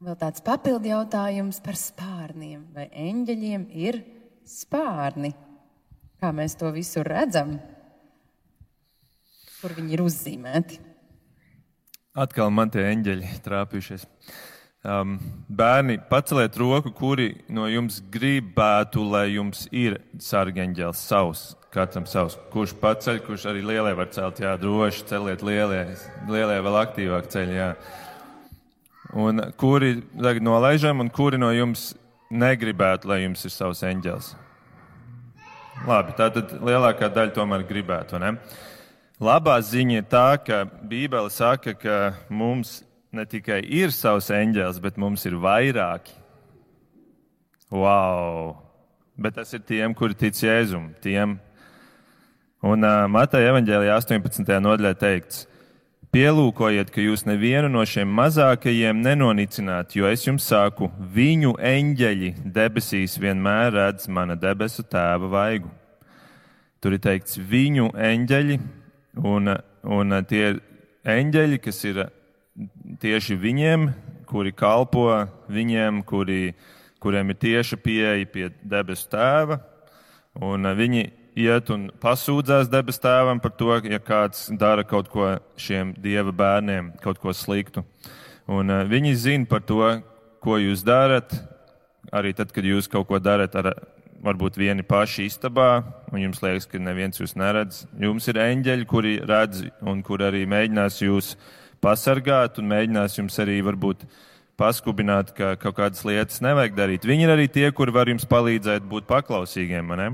Vēl tāds papildu jautājums par spārniem. Vai eņģeļiem ir spārni? Kā mēs to visu redzam? Kur viņi ir uzzīmēti? Atkal man tie eņģeļi trāpījušies. Um, bērni, paceliet roku, kuri no jums gribētu, lai jums ir sargeņģēlis savs, katram savs. Kurš paceļ, kurš arī lielie var celt, jā, droši celiet lielie, lielie vēl aktīvāk ceļ, jā. Un kuri tagad nolaižam, un kuri no jums negribētu, lai jums ir savs eņģēlis? Labi, tātad lielākā daļa tomēr gribētu, ne? Labā ziņa ir tā, ka Bībele saka, ka mums ne tikai ir savs eņģēlis, bet mums ir vairāki. Wow! Bet tas ir tiem, kuri tic Jēzum. Tiem. Un uh, Mateja evanģēlijā 18. nodaļā teikts, pielūkojiet, ka jūs nevienu no šiem mazākajiem nenonicināt, jo es jums saku, viņu eņģeļi debesīs vienmēr redz mana debesu tēva vaigu. Tur ir teikts viņu eņģeļi, un, un tie eņģeļi, kas ir tieši viņiem, kuri kalpo viņiem, kuri, kuriem ir tieša pieeja pie debesu tēva. Un eh, viņi iet un pasūdzās debesu tēvam par to, ja kāds dara kaut ko šiem dieva bērniem, kaut ko sliktu. Un eh, viņi zina par to, ko jūs darat, arī tad, kad jūs kaut ko darat ar varbūt vieni paši istabā, un jums liekas, ka neviens jūs neredz. Jums ir eņģeļi, kuri redz un kuri arī mēģinās jūs pasargāt un mēģinās jums arī varbūt paskubināt, ka kaut kādas lietas nevajag darīt. Viņi ir arī tie, kuri var jums palīdzēt būt paklausīgiem. Ne?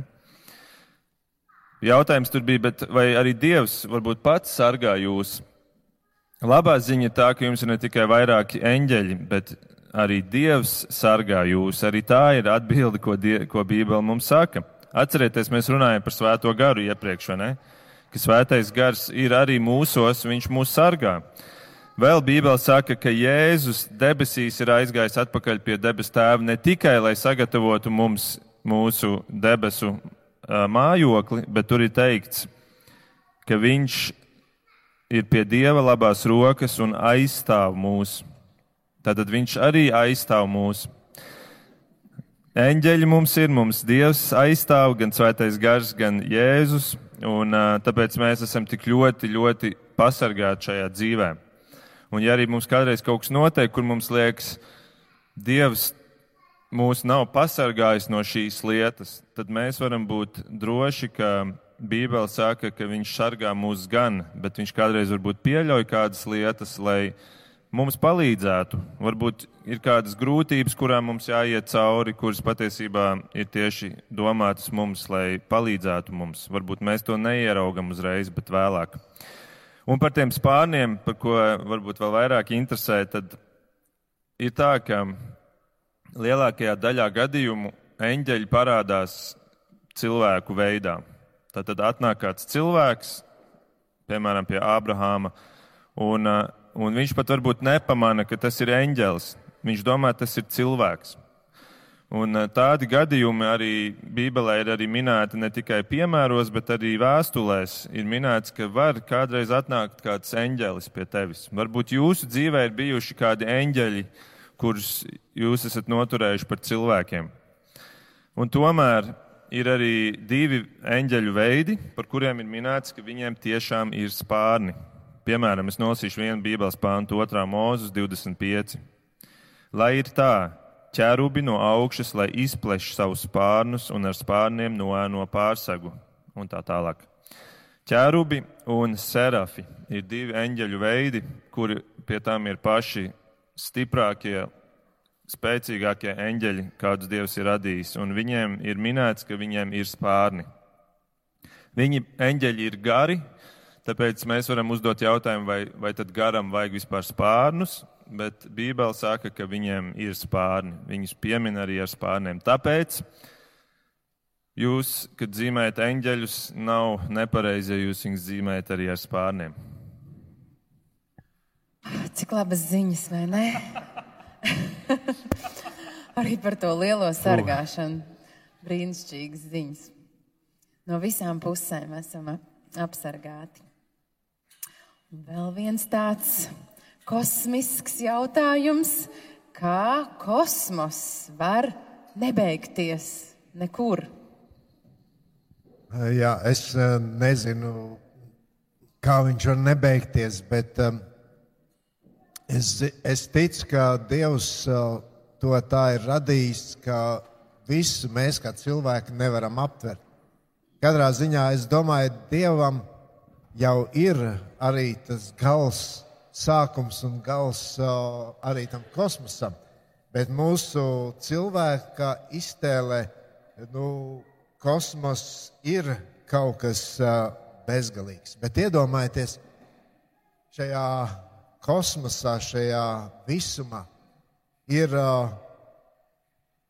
Jautājums tur bija, vai arī Dievs varbūt pats sargā jūs? Labā ziņa tā, ka jums ir ne tikai vairāki eņģeļi, bet arī Dievs sargā jūs. Arī tā ir atbilde, ko, die, ko Bībele mums saka. Atcerieties, mēs runājam par svēto garu iepriekš, vai ne? Ka svētais gars ir arī mūsos, viņš mūs sargā. Vēl Bībele saka, ka Jēzus debesīs ir aizgājis atpakaļ pie debes tēva ne tikai, lai sagatavotu mums mūsu debesu mājokli, bet tur ir teikts, ka viņš ir pie Dieva labās rokas un aizstāv mūs. Tātad viņš arī aizstāv mūs. Eņģeļi mums ir, mums Dievs aizstāv gan Svētais Gars, gan Jēzus, un tāpēc mēs esam tik ļoti, ļoti pasargāti šajā dzīvēm. Un ja arī mums kādreiz kaut kas notiek, kur mums liekas, Dievs mūs nav pasargājis no šīs lietas, tad mēs varam būt droši, ka Bībele saka, ka Viņš sargā mūs gan, bet Viņš kādreiz varbūt pieļauj kādas lietas, lai mums palīdzētu. Varbūt ir kādas grūtības, kurām mums jāiet cauri, kuras patiesībā ir tieši domātas mums, lai palīdzētu mums. Varbūt mēs to neieraugam uzreiz, bet vēlāk. Un par tiem spārniem, par ko varbūt vēl vairāk interesē, tad ir tā, ka lielākajā daļā gadījumu eņģeļi parādās cilvēku veidā. Tad atnāk kāds cilvēks, piemēram, pie Ābrahāma, un, un viņš pat varbūt nepamana, ka tas ir eņģelis. Viņš domā, tas ir cilvēks. Un eh, tādi gadījumi arī Bībelē ir arī minēti ne tikai piemēros, bet arī vēstulēs. Ir minēts, ka var kādreiz atnākt kāds eņģelis pie tevis. Varbūt jūsu dzīvē ir bijuši kādi eņģeļi, kurus jūs esat noturējuši par cilvēkiem. Un tomēr ir arī divi eņģeļu veidi, par kuriem ir minēts, ka viņiem tiešām ir spārni. Piemēram, es nolasīšu vienu Bībeles pāntu, 2. mūzes 25. Lai ir tā, ķērubi no augšas, lai izpleš savus spārnus un ar spārniem noēno pārsegu un tā tālāk. Ķērubi un serafi ir divi eņģeļu veidi, kuri pie tām ir paši stiprākie, spēcīgākie eņģeļi, kādus Dievs ir radījis, un viņiem ir minēts, ka viņiem ir spārni. Viņi eņģeļi ir gari, tāpēc mēs varam uzdot jautājumu, vai, vai tad garam vajag vispār spārnus, bet Bībele saka, ka viņiem ir spārni. Viņus piemin arī ar spārniem. Tāpēc jūs, kad zīmējat eņģeļus, nav nepareizi, ja jūs viņus zīmējat arī ar spārniem. Cik labas ziņas, vai ne? arī par to lielo sargāšanu. Brīnišķīgas ziņas. No visām pusēm esam apsargāti. Vēl viens tāds kosmisks jautājums, kā kosmos var nebeigties nekur. Jā, es eh, nezinu, kā viņš var nebeigties, bet um, es, es ticu, ka Dievs uh, to tā ir radījis, ka visu mēs kā cilvēki nevaram aptvert. Katrā ziņā es domāju, Dievam jau ir arī tas gals sākums un gals uh, arī tam kosmosam. Bet mūsu cilvēka iztēlē, nu, kosmos ir kaut kas uh, bezgalīgs. Bet iedomājieties, šajā kosmosā, šajā visumā ir uh,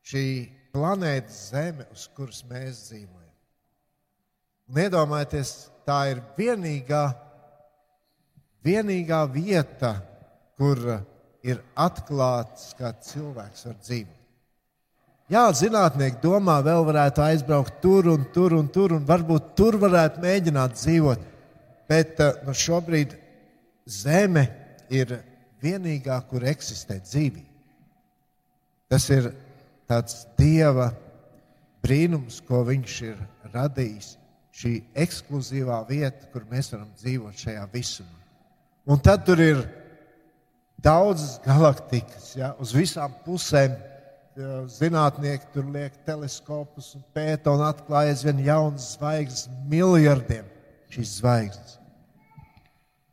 šī planēta Zeme, uz kuras mēs dzīvojam. Un iedomājieties, tā ir vienīgā vienīgā vieta, kur ir atklāts, kā cilvēks var dzīvot. Jā, zinātnieki domā, vēl varētu aizbraukt tur un tur un tur, un varbūt tur varētu mēģināt dzīvot. Bet eh, nu, šobrīd Zeme ir vienīgā, kur eksistē dzīvība. Tas ir tāds Dieva brīnums, ko Viņš ir radījis. Šī ekskluzīvā vieta, kur mēs varam dzīvot šajā visumā. Un tad tur ir daudzas galaktikas, ja, uz visām pusēm. Zinātnieki tur liek teleskopus un pēta un atklāja aizvien jaunas zvaigznes, miljardiem šīs zvaigznes.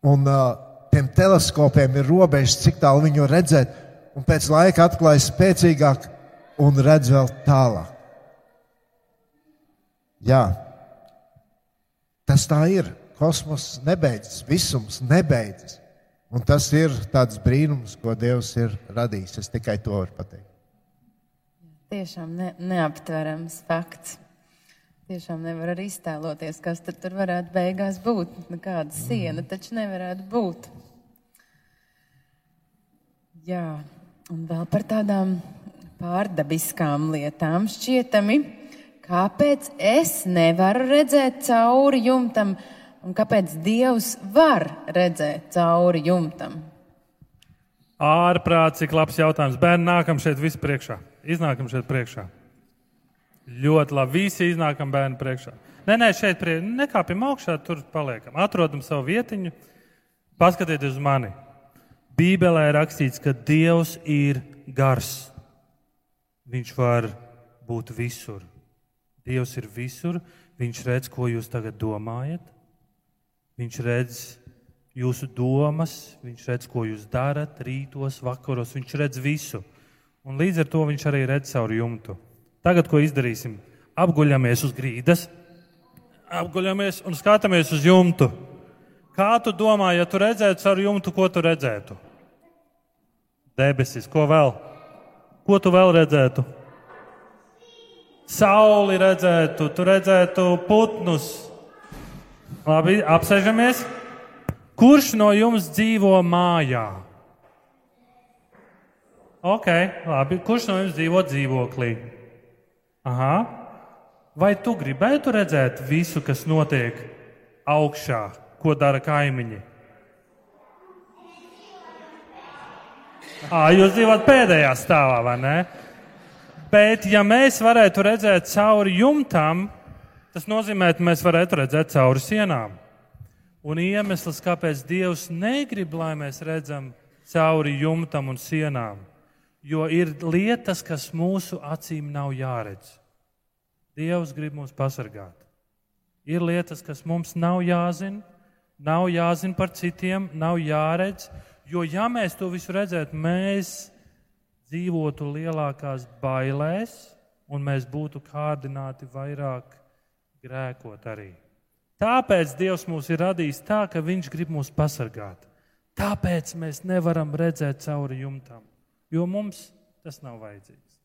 Un uh, tiem teleskopiem ir robežas, cik tālu viņu redzēt, un pēc laika atklājas spēcīgāk un redz vēl tālāk. Jā, tas tā ir kosmoss nebeidzas, visums nebeidzas. Un tas ir tāds brīnums, ko Dievs ir radījis. Es tikai to varu pateikt. Tiešām ne, neaptverams fakts. Tiešām nevar arī iztēloties, kas tur varētu beigās būt. Nekāda siena taču nevarētu būt. Jā, un vēl par tādām pārdabiskām lietām šķietami. Kāpēc es nevaru redzēt cauri jumtam? Un kāpēc Dievs var redzēt cauri jumtam? Ārprāt, cik labs jautājums. Bērni, nākam šeit visi priekšā. Iznākam šeit priekšā. Ļoti labi. Visi iznākam bērnu priekšā. Nē, nē, šeit prie, nekāpjam augšā, tur paliekam. Atrodam savu vietiņu, paskatieties uz mani. Bībelē ir rakstīts, ka Dievs ir gars. Viņš var būt visur. Dievs ir visur. Viņš redz, ko jūs tagad domājat. Viņš redz jūsu domas, viņš redz, ko jūs darat rītos, vakaros. Viņš redz visu. Un līdz ar to viņš arī redz caur jumtu. Tagad, ko izdarīsim? Apguļamies uz grīdas, apguļamies un skatāmies uz jumtu. Kā tu domā, ja tu redzētu caur jumtu, ko tu redzētu? Debesis, ko vēl? Ko tu vēl redzētu? Sauli redzētu, tu redzētu putnus, Labi, apsēžamies. Kurš no jums dzīvo mājā? Ok, labi. Kurš no jums dzīvo dzīvoklī? Aha. Vai tu gribētu redzēt visu, kas notiek augšā, ko dara kaimiņi? À, jūs dzīvojat pēdējā stāvā, vai ne? Bet, ja mēs varētu redzēt cauri jumtam, tas nozīmē, ka mēs varētu redzēt cauri sienām. Un iemesls, kāpēc Dievs negrib, lai mēs redzam cauri jumtam un sienām, jo ir lietas, kas mūsu acīm nav jāredz. Dievs grib mūs pasargāt. Ir lietas, kas mums nav jāzina, nav jāzina par citiem, nav jāredz, jo ja mēs to visu redzētu, mēs dzīvotu lielākās bailēs, un mēs būtu kārdināti vairāk grēkot arī. Tāpēc Dievs mūs ir radījis tā, ka Viņš grib mūs pasargāt. Tāpēc mēs nevaram redzēt cauri jumtam, jo mums tas nav vajadzīgs.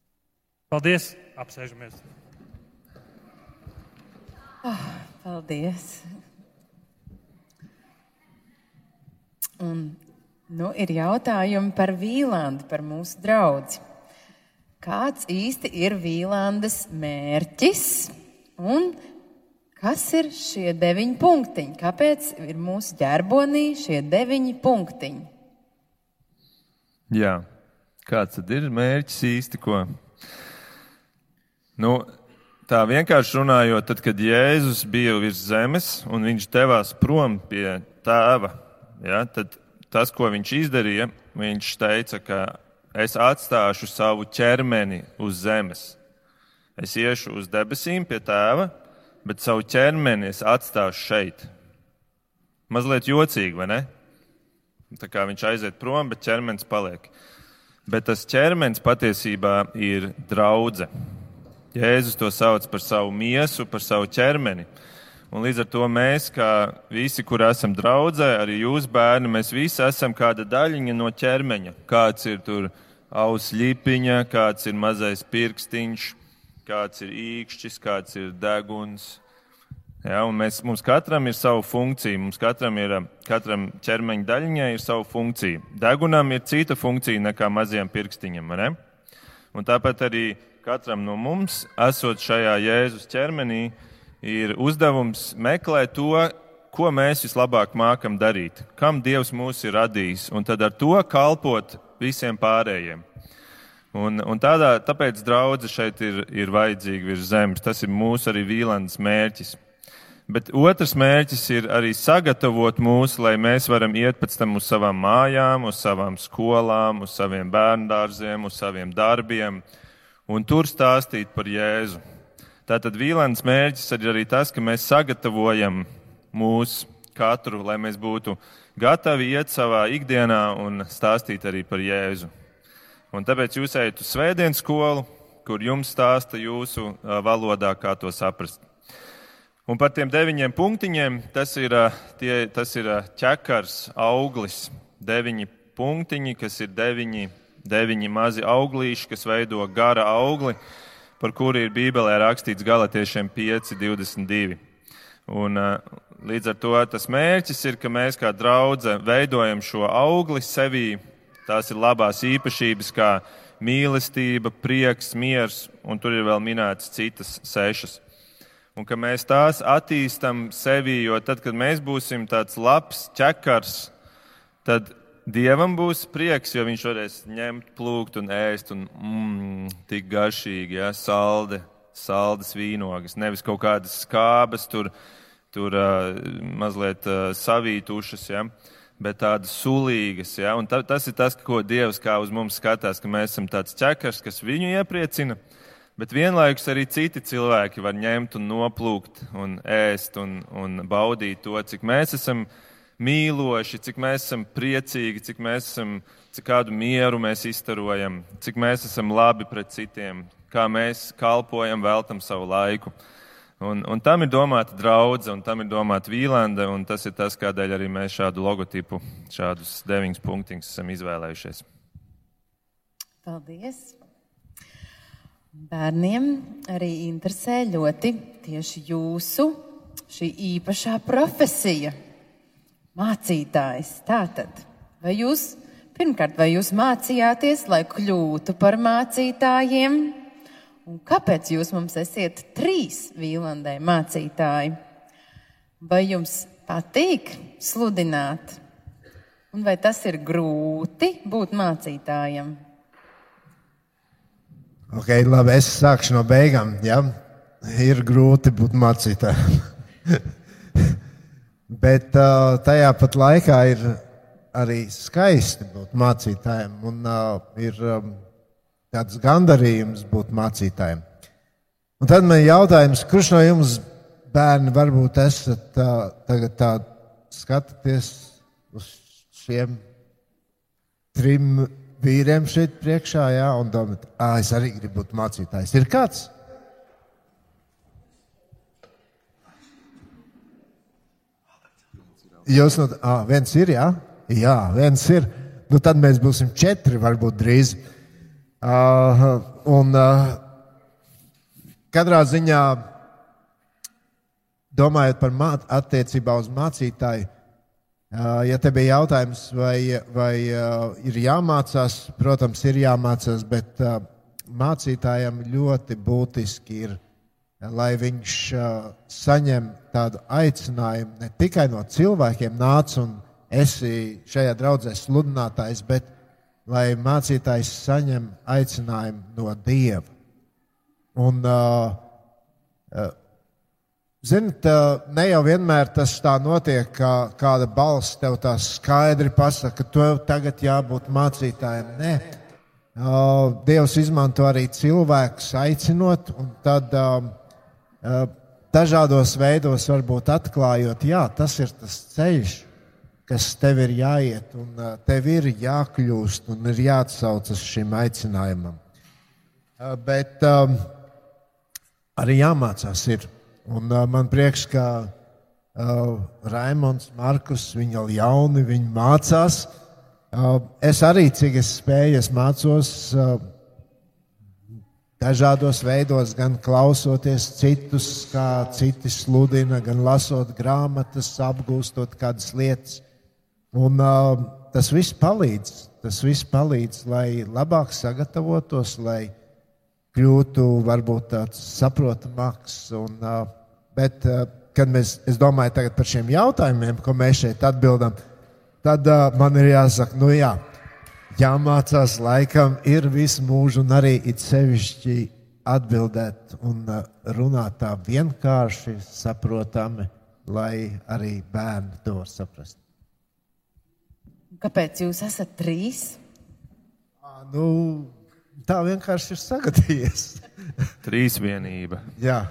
Paldies! Apsēžamies! Oh, paldies! Un Nu, ir jautājumi par Vīlandu, par mūsu draugu. Kāds īsti ir Vīlandas mērķis un kas ir šie deviņi punktiņi? Kāpēc ir mūsu ģerbonī šie deviņi punktiņi? Jā, kāds tad ir mērķis īsti? Ko? Nu, tā vienkārši runājot, tad, kad Jēzus bija virs zemes un viņš devās prom pie tēva, ja, tad tas, ko viņš izdarīja, viņš teica, ka es atstāšu savu ķermeni uz zemes. Es iešu uz debesīm pie tēva, bet savu ķermeni es atstāšu šeit. Mazliet jocīgi, vai ne? Tā kā viņš aiziet prom, bet ķermenis paliek. Bet tas ķermenis patiesībā ir draudzene. Jēzus to sauc par savu miesu, par savu ķermeni. Un līdz ar to mēs, kā visi, kur esam draudzē, arī jūs bērni, mēs visi esam kāda daļiņa no ķermeņa. Kāds ir tur ausļipiņa, kāds ir mazais pirkstiņš, kāds ir īkšķis, kāds ir deguns. Ja, mēs, mums katram ir sava funkcija, mums katram ir katram ķermeņa daļiņai ir sava funkcija. Degunam ir cita funkcija nekā mazajam pirkstiņam. Ne? Un tāpat arī katram no mums, esot šajā Jēzus ķermenī, ir uzdevums meklēt to, ko mēs vislabāk mākam darīt, kam Dievs mūs ir radījis, un tad ar to kalpot visiem pārējiem. Un, un tādā, tāpēc draudze šeit ir, ir vajadzīga virs zemes. Tas ir mūsu arī vīlandes mērķis. Bet otrs mērķis ir arī sagatavot mūs, lai mēs varam iet pēc tam uz savām mājām, uz savām skolām, uz saviem bērndārziem, uz saviem darbiem un tur stāstīt par Jēzu. Tātad Vīlēns mērķis ir arī tas, ka mēs sagatavojam mūsu katru, lai mēs būtu gatavi iet savā ikdienā un stāstīt arī par Jēzu. Un tāpēc jūs ejat uz svētdienas skolu, kur jums stāsta jūsu valodā, kā to saprast. Un par tiem deviņiem punktiņiem tas ir, tie, tas ir ķekars, auglis, deviņi punktiņi, kas ir deviņi, deviņi mazi auglīši, kas veido gara augli par kuru ir Bībelē rakstīts Galatiešiem 5.22. Un, līdz ar to tas mērķis ir, ka mēs kā draudze veidojam šo augli sevī. Tās ir labās īpašības kā mīlestība, prieks, miers, un tur ir vēl minētas citas sešas. Un ka mēs tās attīstam sevī, jo tad, kad mēs būsim tāds labs ķekars, tad Dievam būs prieks, jo viņš varēs ņemt, plūkt un ēst, un mm, tik garšīgi, ja, salde, saldas vīnogas, nevis kaut kādas skābes, tur, tur uh, mazliet uh, savītušas, ja, bet tādas sulīgas. Ja, ta, tas ir tas, ko Dievs kā uz mums skatās, ka mēs esam tāds ķekars, kas viņu iepriecina, bet vienlaikus arī citi cilvēki var ņemt un noplūkt un ēst un, un baudīt to, cik mēs esam mīloši, cik mēs esam priecīgi, cik mēs esam, cik kādu mieru mēs izstarojam, cik mēs esam labi pret citiem, kā mēs kalpojam, veltam savu laiku. Un, un tam ir domāta draudze, un tam ir domāta vīlanda, un tas ir tas, kādēļ arī mēs šādu logotipu, šādus deviņus punktiņus esam izvēlējušies. Paldies! Bērniem arī interesē ļoti tieši jūsu šī īpašā profesija mācītājs. Tātad, vai jūs Pirmkārt, vai jūs mācījāties, lai kļūtu par mācītājiem? Un kāpēc jūs mums esat trīs vīlandē mācītāji? Vai jums patīk sludināt? Un vai tas ir grūti būt mācītājam? Ok, labi, es sākšu no beigām. Ja? Ir grūti būt mācītājam. Bet uh, tajā pat laikā ir arī skaisti būt mācītājiem un uh, ir um, tāds gandarījums būt mācītājiem. Un tad man ir jautājums, kurš no jums bērni varbūt esat uh, tagad tā skatāties uz šiem trim vīriem šeit priekšā, jā, un domāt, ah, es arī gribu būt mācītājs. Ir kāds? Jūs no ah, viens ir, jā? Jā, viens ir. Nu, tad mēs būsim četri, varbūt drīz. Uh, un uh, katrā ziņā, domājot par māt, attiecībā uz mācītāju, uh, ja te bija jautājums, vai, vai uh, ir jāmācās, protams, ir jāmācās, bet uh, mācītājam ļoti būtiski ir lai viņš uh, saņem tādu aicinājumu ne tikai no cilvēkiem, nāc un esi šajā draudzē sludinātājs, bet lai mācītājs saņem aicinājumu no Dieva. Un, uh, uh, Ziniet, ne jau vienmēr tas tā notiek, ka kāda balss tev tā skaidri pasaka, ka tev tagad jābūt mācītājiem. Nē, Dievs izmanto arī cilvēkus aicinot, un tad um, dažādos veidos varbūt atklājot, jā, tas ir tas ceļš, kas tev ir jāiet, un tev ir jākļūst un ir jāatsaucas šim aicinājumam. Bet um, arī jāmācās ir. Un uh, man prieks, ka uh, Raimons, Markus, viņi jau jauni, viņi mācās. Uh, es arī, cik es spēju, es mācos. Uh, dažādos veidos, gan klausoties citus, kā citi sludina, gan lasot grāmatas, apgūstot kādas lietas. Un, uh, tas viss palīdz. Tas viss palīdz, lai labāk sagatavotos, lai kļūtu varbūt tāds saprotamāks. Un, uh, bet, uh, kad mēs, es domāju par šiem jautājumiem, ko mēs šeit atbildam, tad uh, man ir jāsaka, nu jā, jāmācās laikam ir visu mūžu, un arī it sevišķi atbildēt un uh, runāt tā vienkārši, saprotami, lai arī bērni to var saprast. Kāpēc jūs esat trīs? À, nu, tā vienkārši ir sagadījies. Trīs vienība. Jā.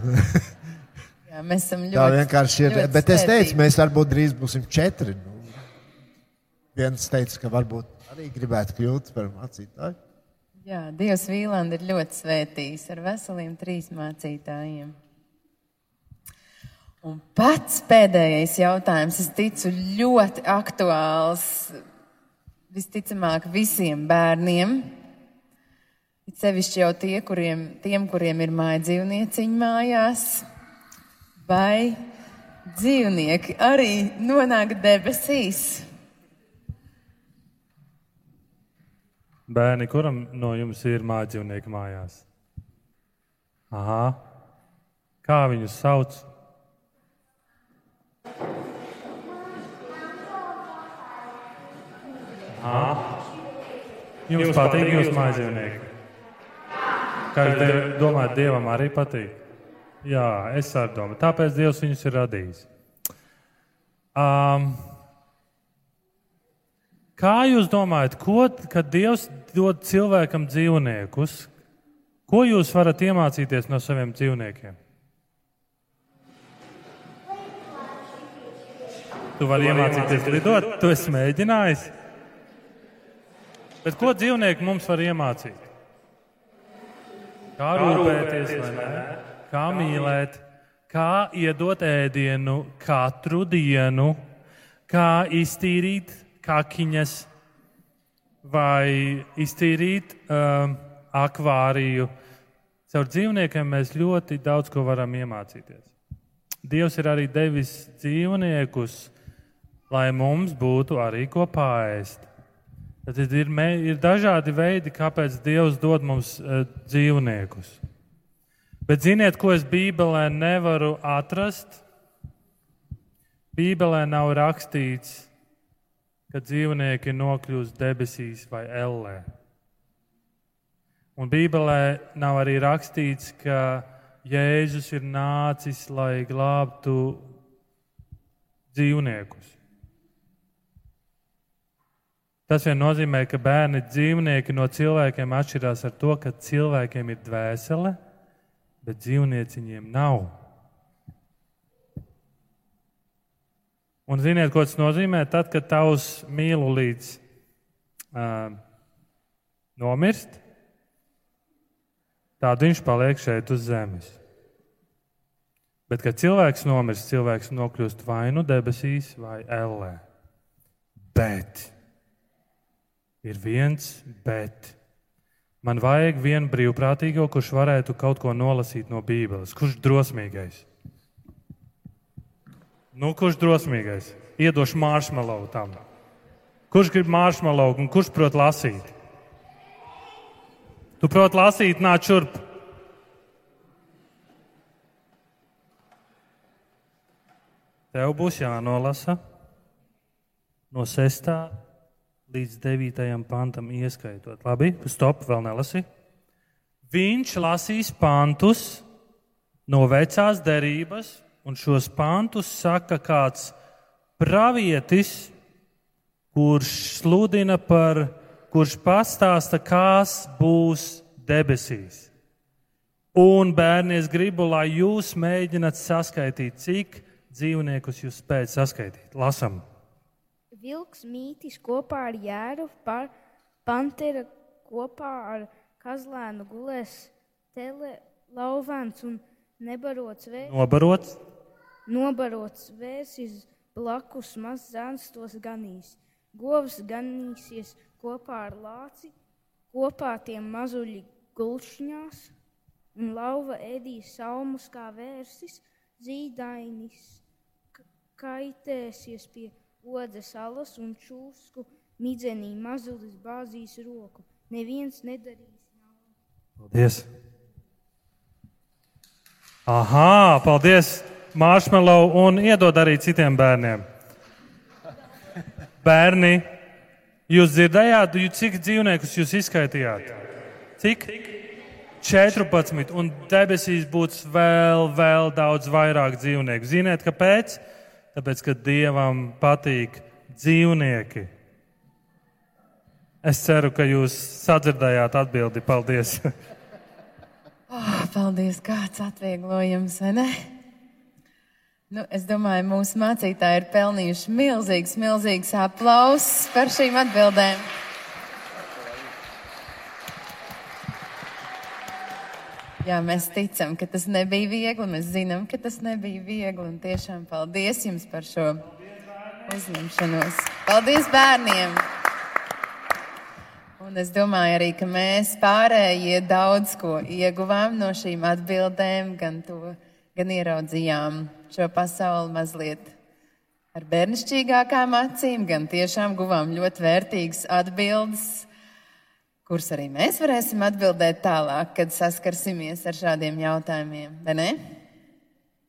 Jā, mēs esam ļoti. Tā vienkārši ir. Bet es teicu, mēs varbūt drīz būsim četri. Nu, viens teica, ka varbūt arī gribētu kļūt par mācītāju? Jā, Dievs Vīlanda ir ļoti svētījis ar veseliem trīs mācītājiem. Un pats pēdējais jautājums, es ticu, ļoti aktuāls visticamāk visiem bērniem. It sevišķi jau tie, kuriem, tiem, kuriem ir māja dzīvnieciņi mājās, vai dzīvnieki arī nonāk debesīs. Bērni, kuram no jums ir mājdzīvnieki mājās? Aha. Kā viņus sauc? Aha. Jums patīk jūsu mājdzīvnieki? Kā jūs domājat, Dievam arī patīk? Jā, es arī domāju. Tāpēc Dievs viņus ir radījis. Um, Kā jūs domājat, ko, kad Dievs dod cilvēkam dzīvniekus, ko jūs varat iemācīties no saviem dzīvniekiem? Tu vari iemācīties lidot, tu esi mēģinājis. Bet ko dzīvnieki mums var iemācīt? Kā rūpēties, vai ne? Kā mīlēt, kā iedot ēdienu katru dienu, kā iztīrīt kakiņas vai iztīrīt um, akvāriju. Caur dzīvniekiem mēs ļoti daudz ko varam iemācīties. Dievs ir arī devis dzīvniekus, lai mums būtu arī ko pāriest. Tad ir, ir dažādi veidi, kāpēc Dievs dod mums uh, dzīvniekus. Bet ziniet, ko es Bībelē nevaru atrast? Bībelē nav rakstīts, ka dzīvnieki nokļūst debesīs vai ellē. Un Bībelē nav arī rakstīts, ka Jēzus ir nācis, lai glābtu dzīvniekus. Tas vien nozīmē, ka bērni dzīvnieki no cilvēkiem atšķirās ar to, ka cilvēkiem ir dvēsele, bet dzīvnieciņiem nav. Un ziniet, ko tas nozīmē? Tad, kad tavs mīlulīts uh, nomirst, tad viņš paliek šeit uz zemes. Bet, kad cilvēks nomirst, cilvēks nokļūst vai nu debesīs, vai ellē. Bet ir viens bet. Man vajag vienu brīvprātīgo, kurš varētu kaut ko nolasīt no Bībeles. Kurš drosmīgais? Nu, kurš drosmīgais? Iedošu maršmalau tam. Kurš grib maršmalau un kurš prot lasīt? Tu prot lasīt, nāc šurp. Tev būs jānolasa no 6. Līdz 9. pantam ieskaitot. Labi, stop, vēl nelasi. Viņš lasīs pantus no vecās derības, un šos pantus saka kāds pravietis, kurš sludina par, kurš pastāsta, kas būs debesīs. Un, bērni, es gribu, lai jūs mēģināt saskaitīt, cik dzīvniekus jūs spējat saskaitīt. Lasam! Vilks mītis kopā ar jēru, par pantera kopā ar kazlēnu gulēs, tele, lauvāns un nebarots vērsis. Nobarots? Nobarots vērsis blakus maz zēns tos ganīs. Govs ganīsies kopā ar lāci, kopā tiem mazuļi gulšņās, un lauva ēdīs salmus kā vērsis, zīdainis kaitēsies pie odzes alas un čūsku midzenī mazulis bāzīs roku. Neviens nedarīs naudu. Paldies! Aha, paldies! Marshmallow un iedod arī citiem bērniem. Bērni, jūs dzirdējāt, cik dzīvniekus jūs izskaitījāt? Cik? 14, un debesīs būs vēl, vēl daudz vairāk dzīvnieku. Ziniet, kāpēc? Tāpēc, ka Dievam patīk dzīvnieki. Es ceru, ka jūs sadzirdējāt atbildi. Paldies! oh, paldies! Kāds atvieglojums, vai ne? Nu, es domāju, mūsu mācītāji ir pelnījuši milzīgs, milzīgs aplausus par šīm atbildēm. Jā, mēs ticam, ka tas nebija viegli. Mēs zinām, ka tas nebija viegli. Un tiešām paldies jums par šo uzņemšanos. Paldies bērniem! Un es domāju arī, ka mēs pārējie daudz ko ieguvām no šīm atbildēm, gan to, gan ieraudzījām šo pasauli mazliet ar bērnišķīgākām acīm, gan tiešām guvām ļoti vērtīgas atbildes kurus arī mēs varēsim atbildēt tālāk, kad saskarsimies ar šādiem jautājumiem, vai ne?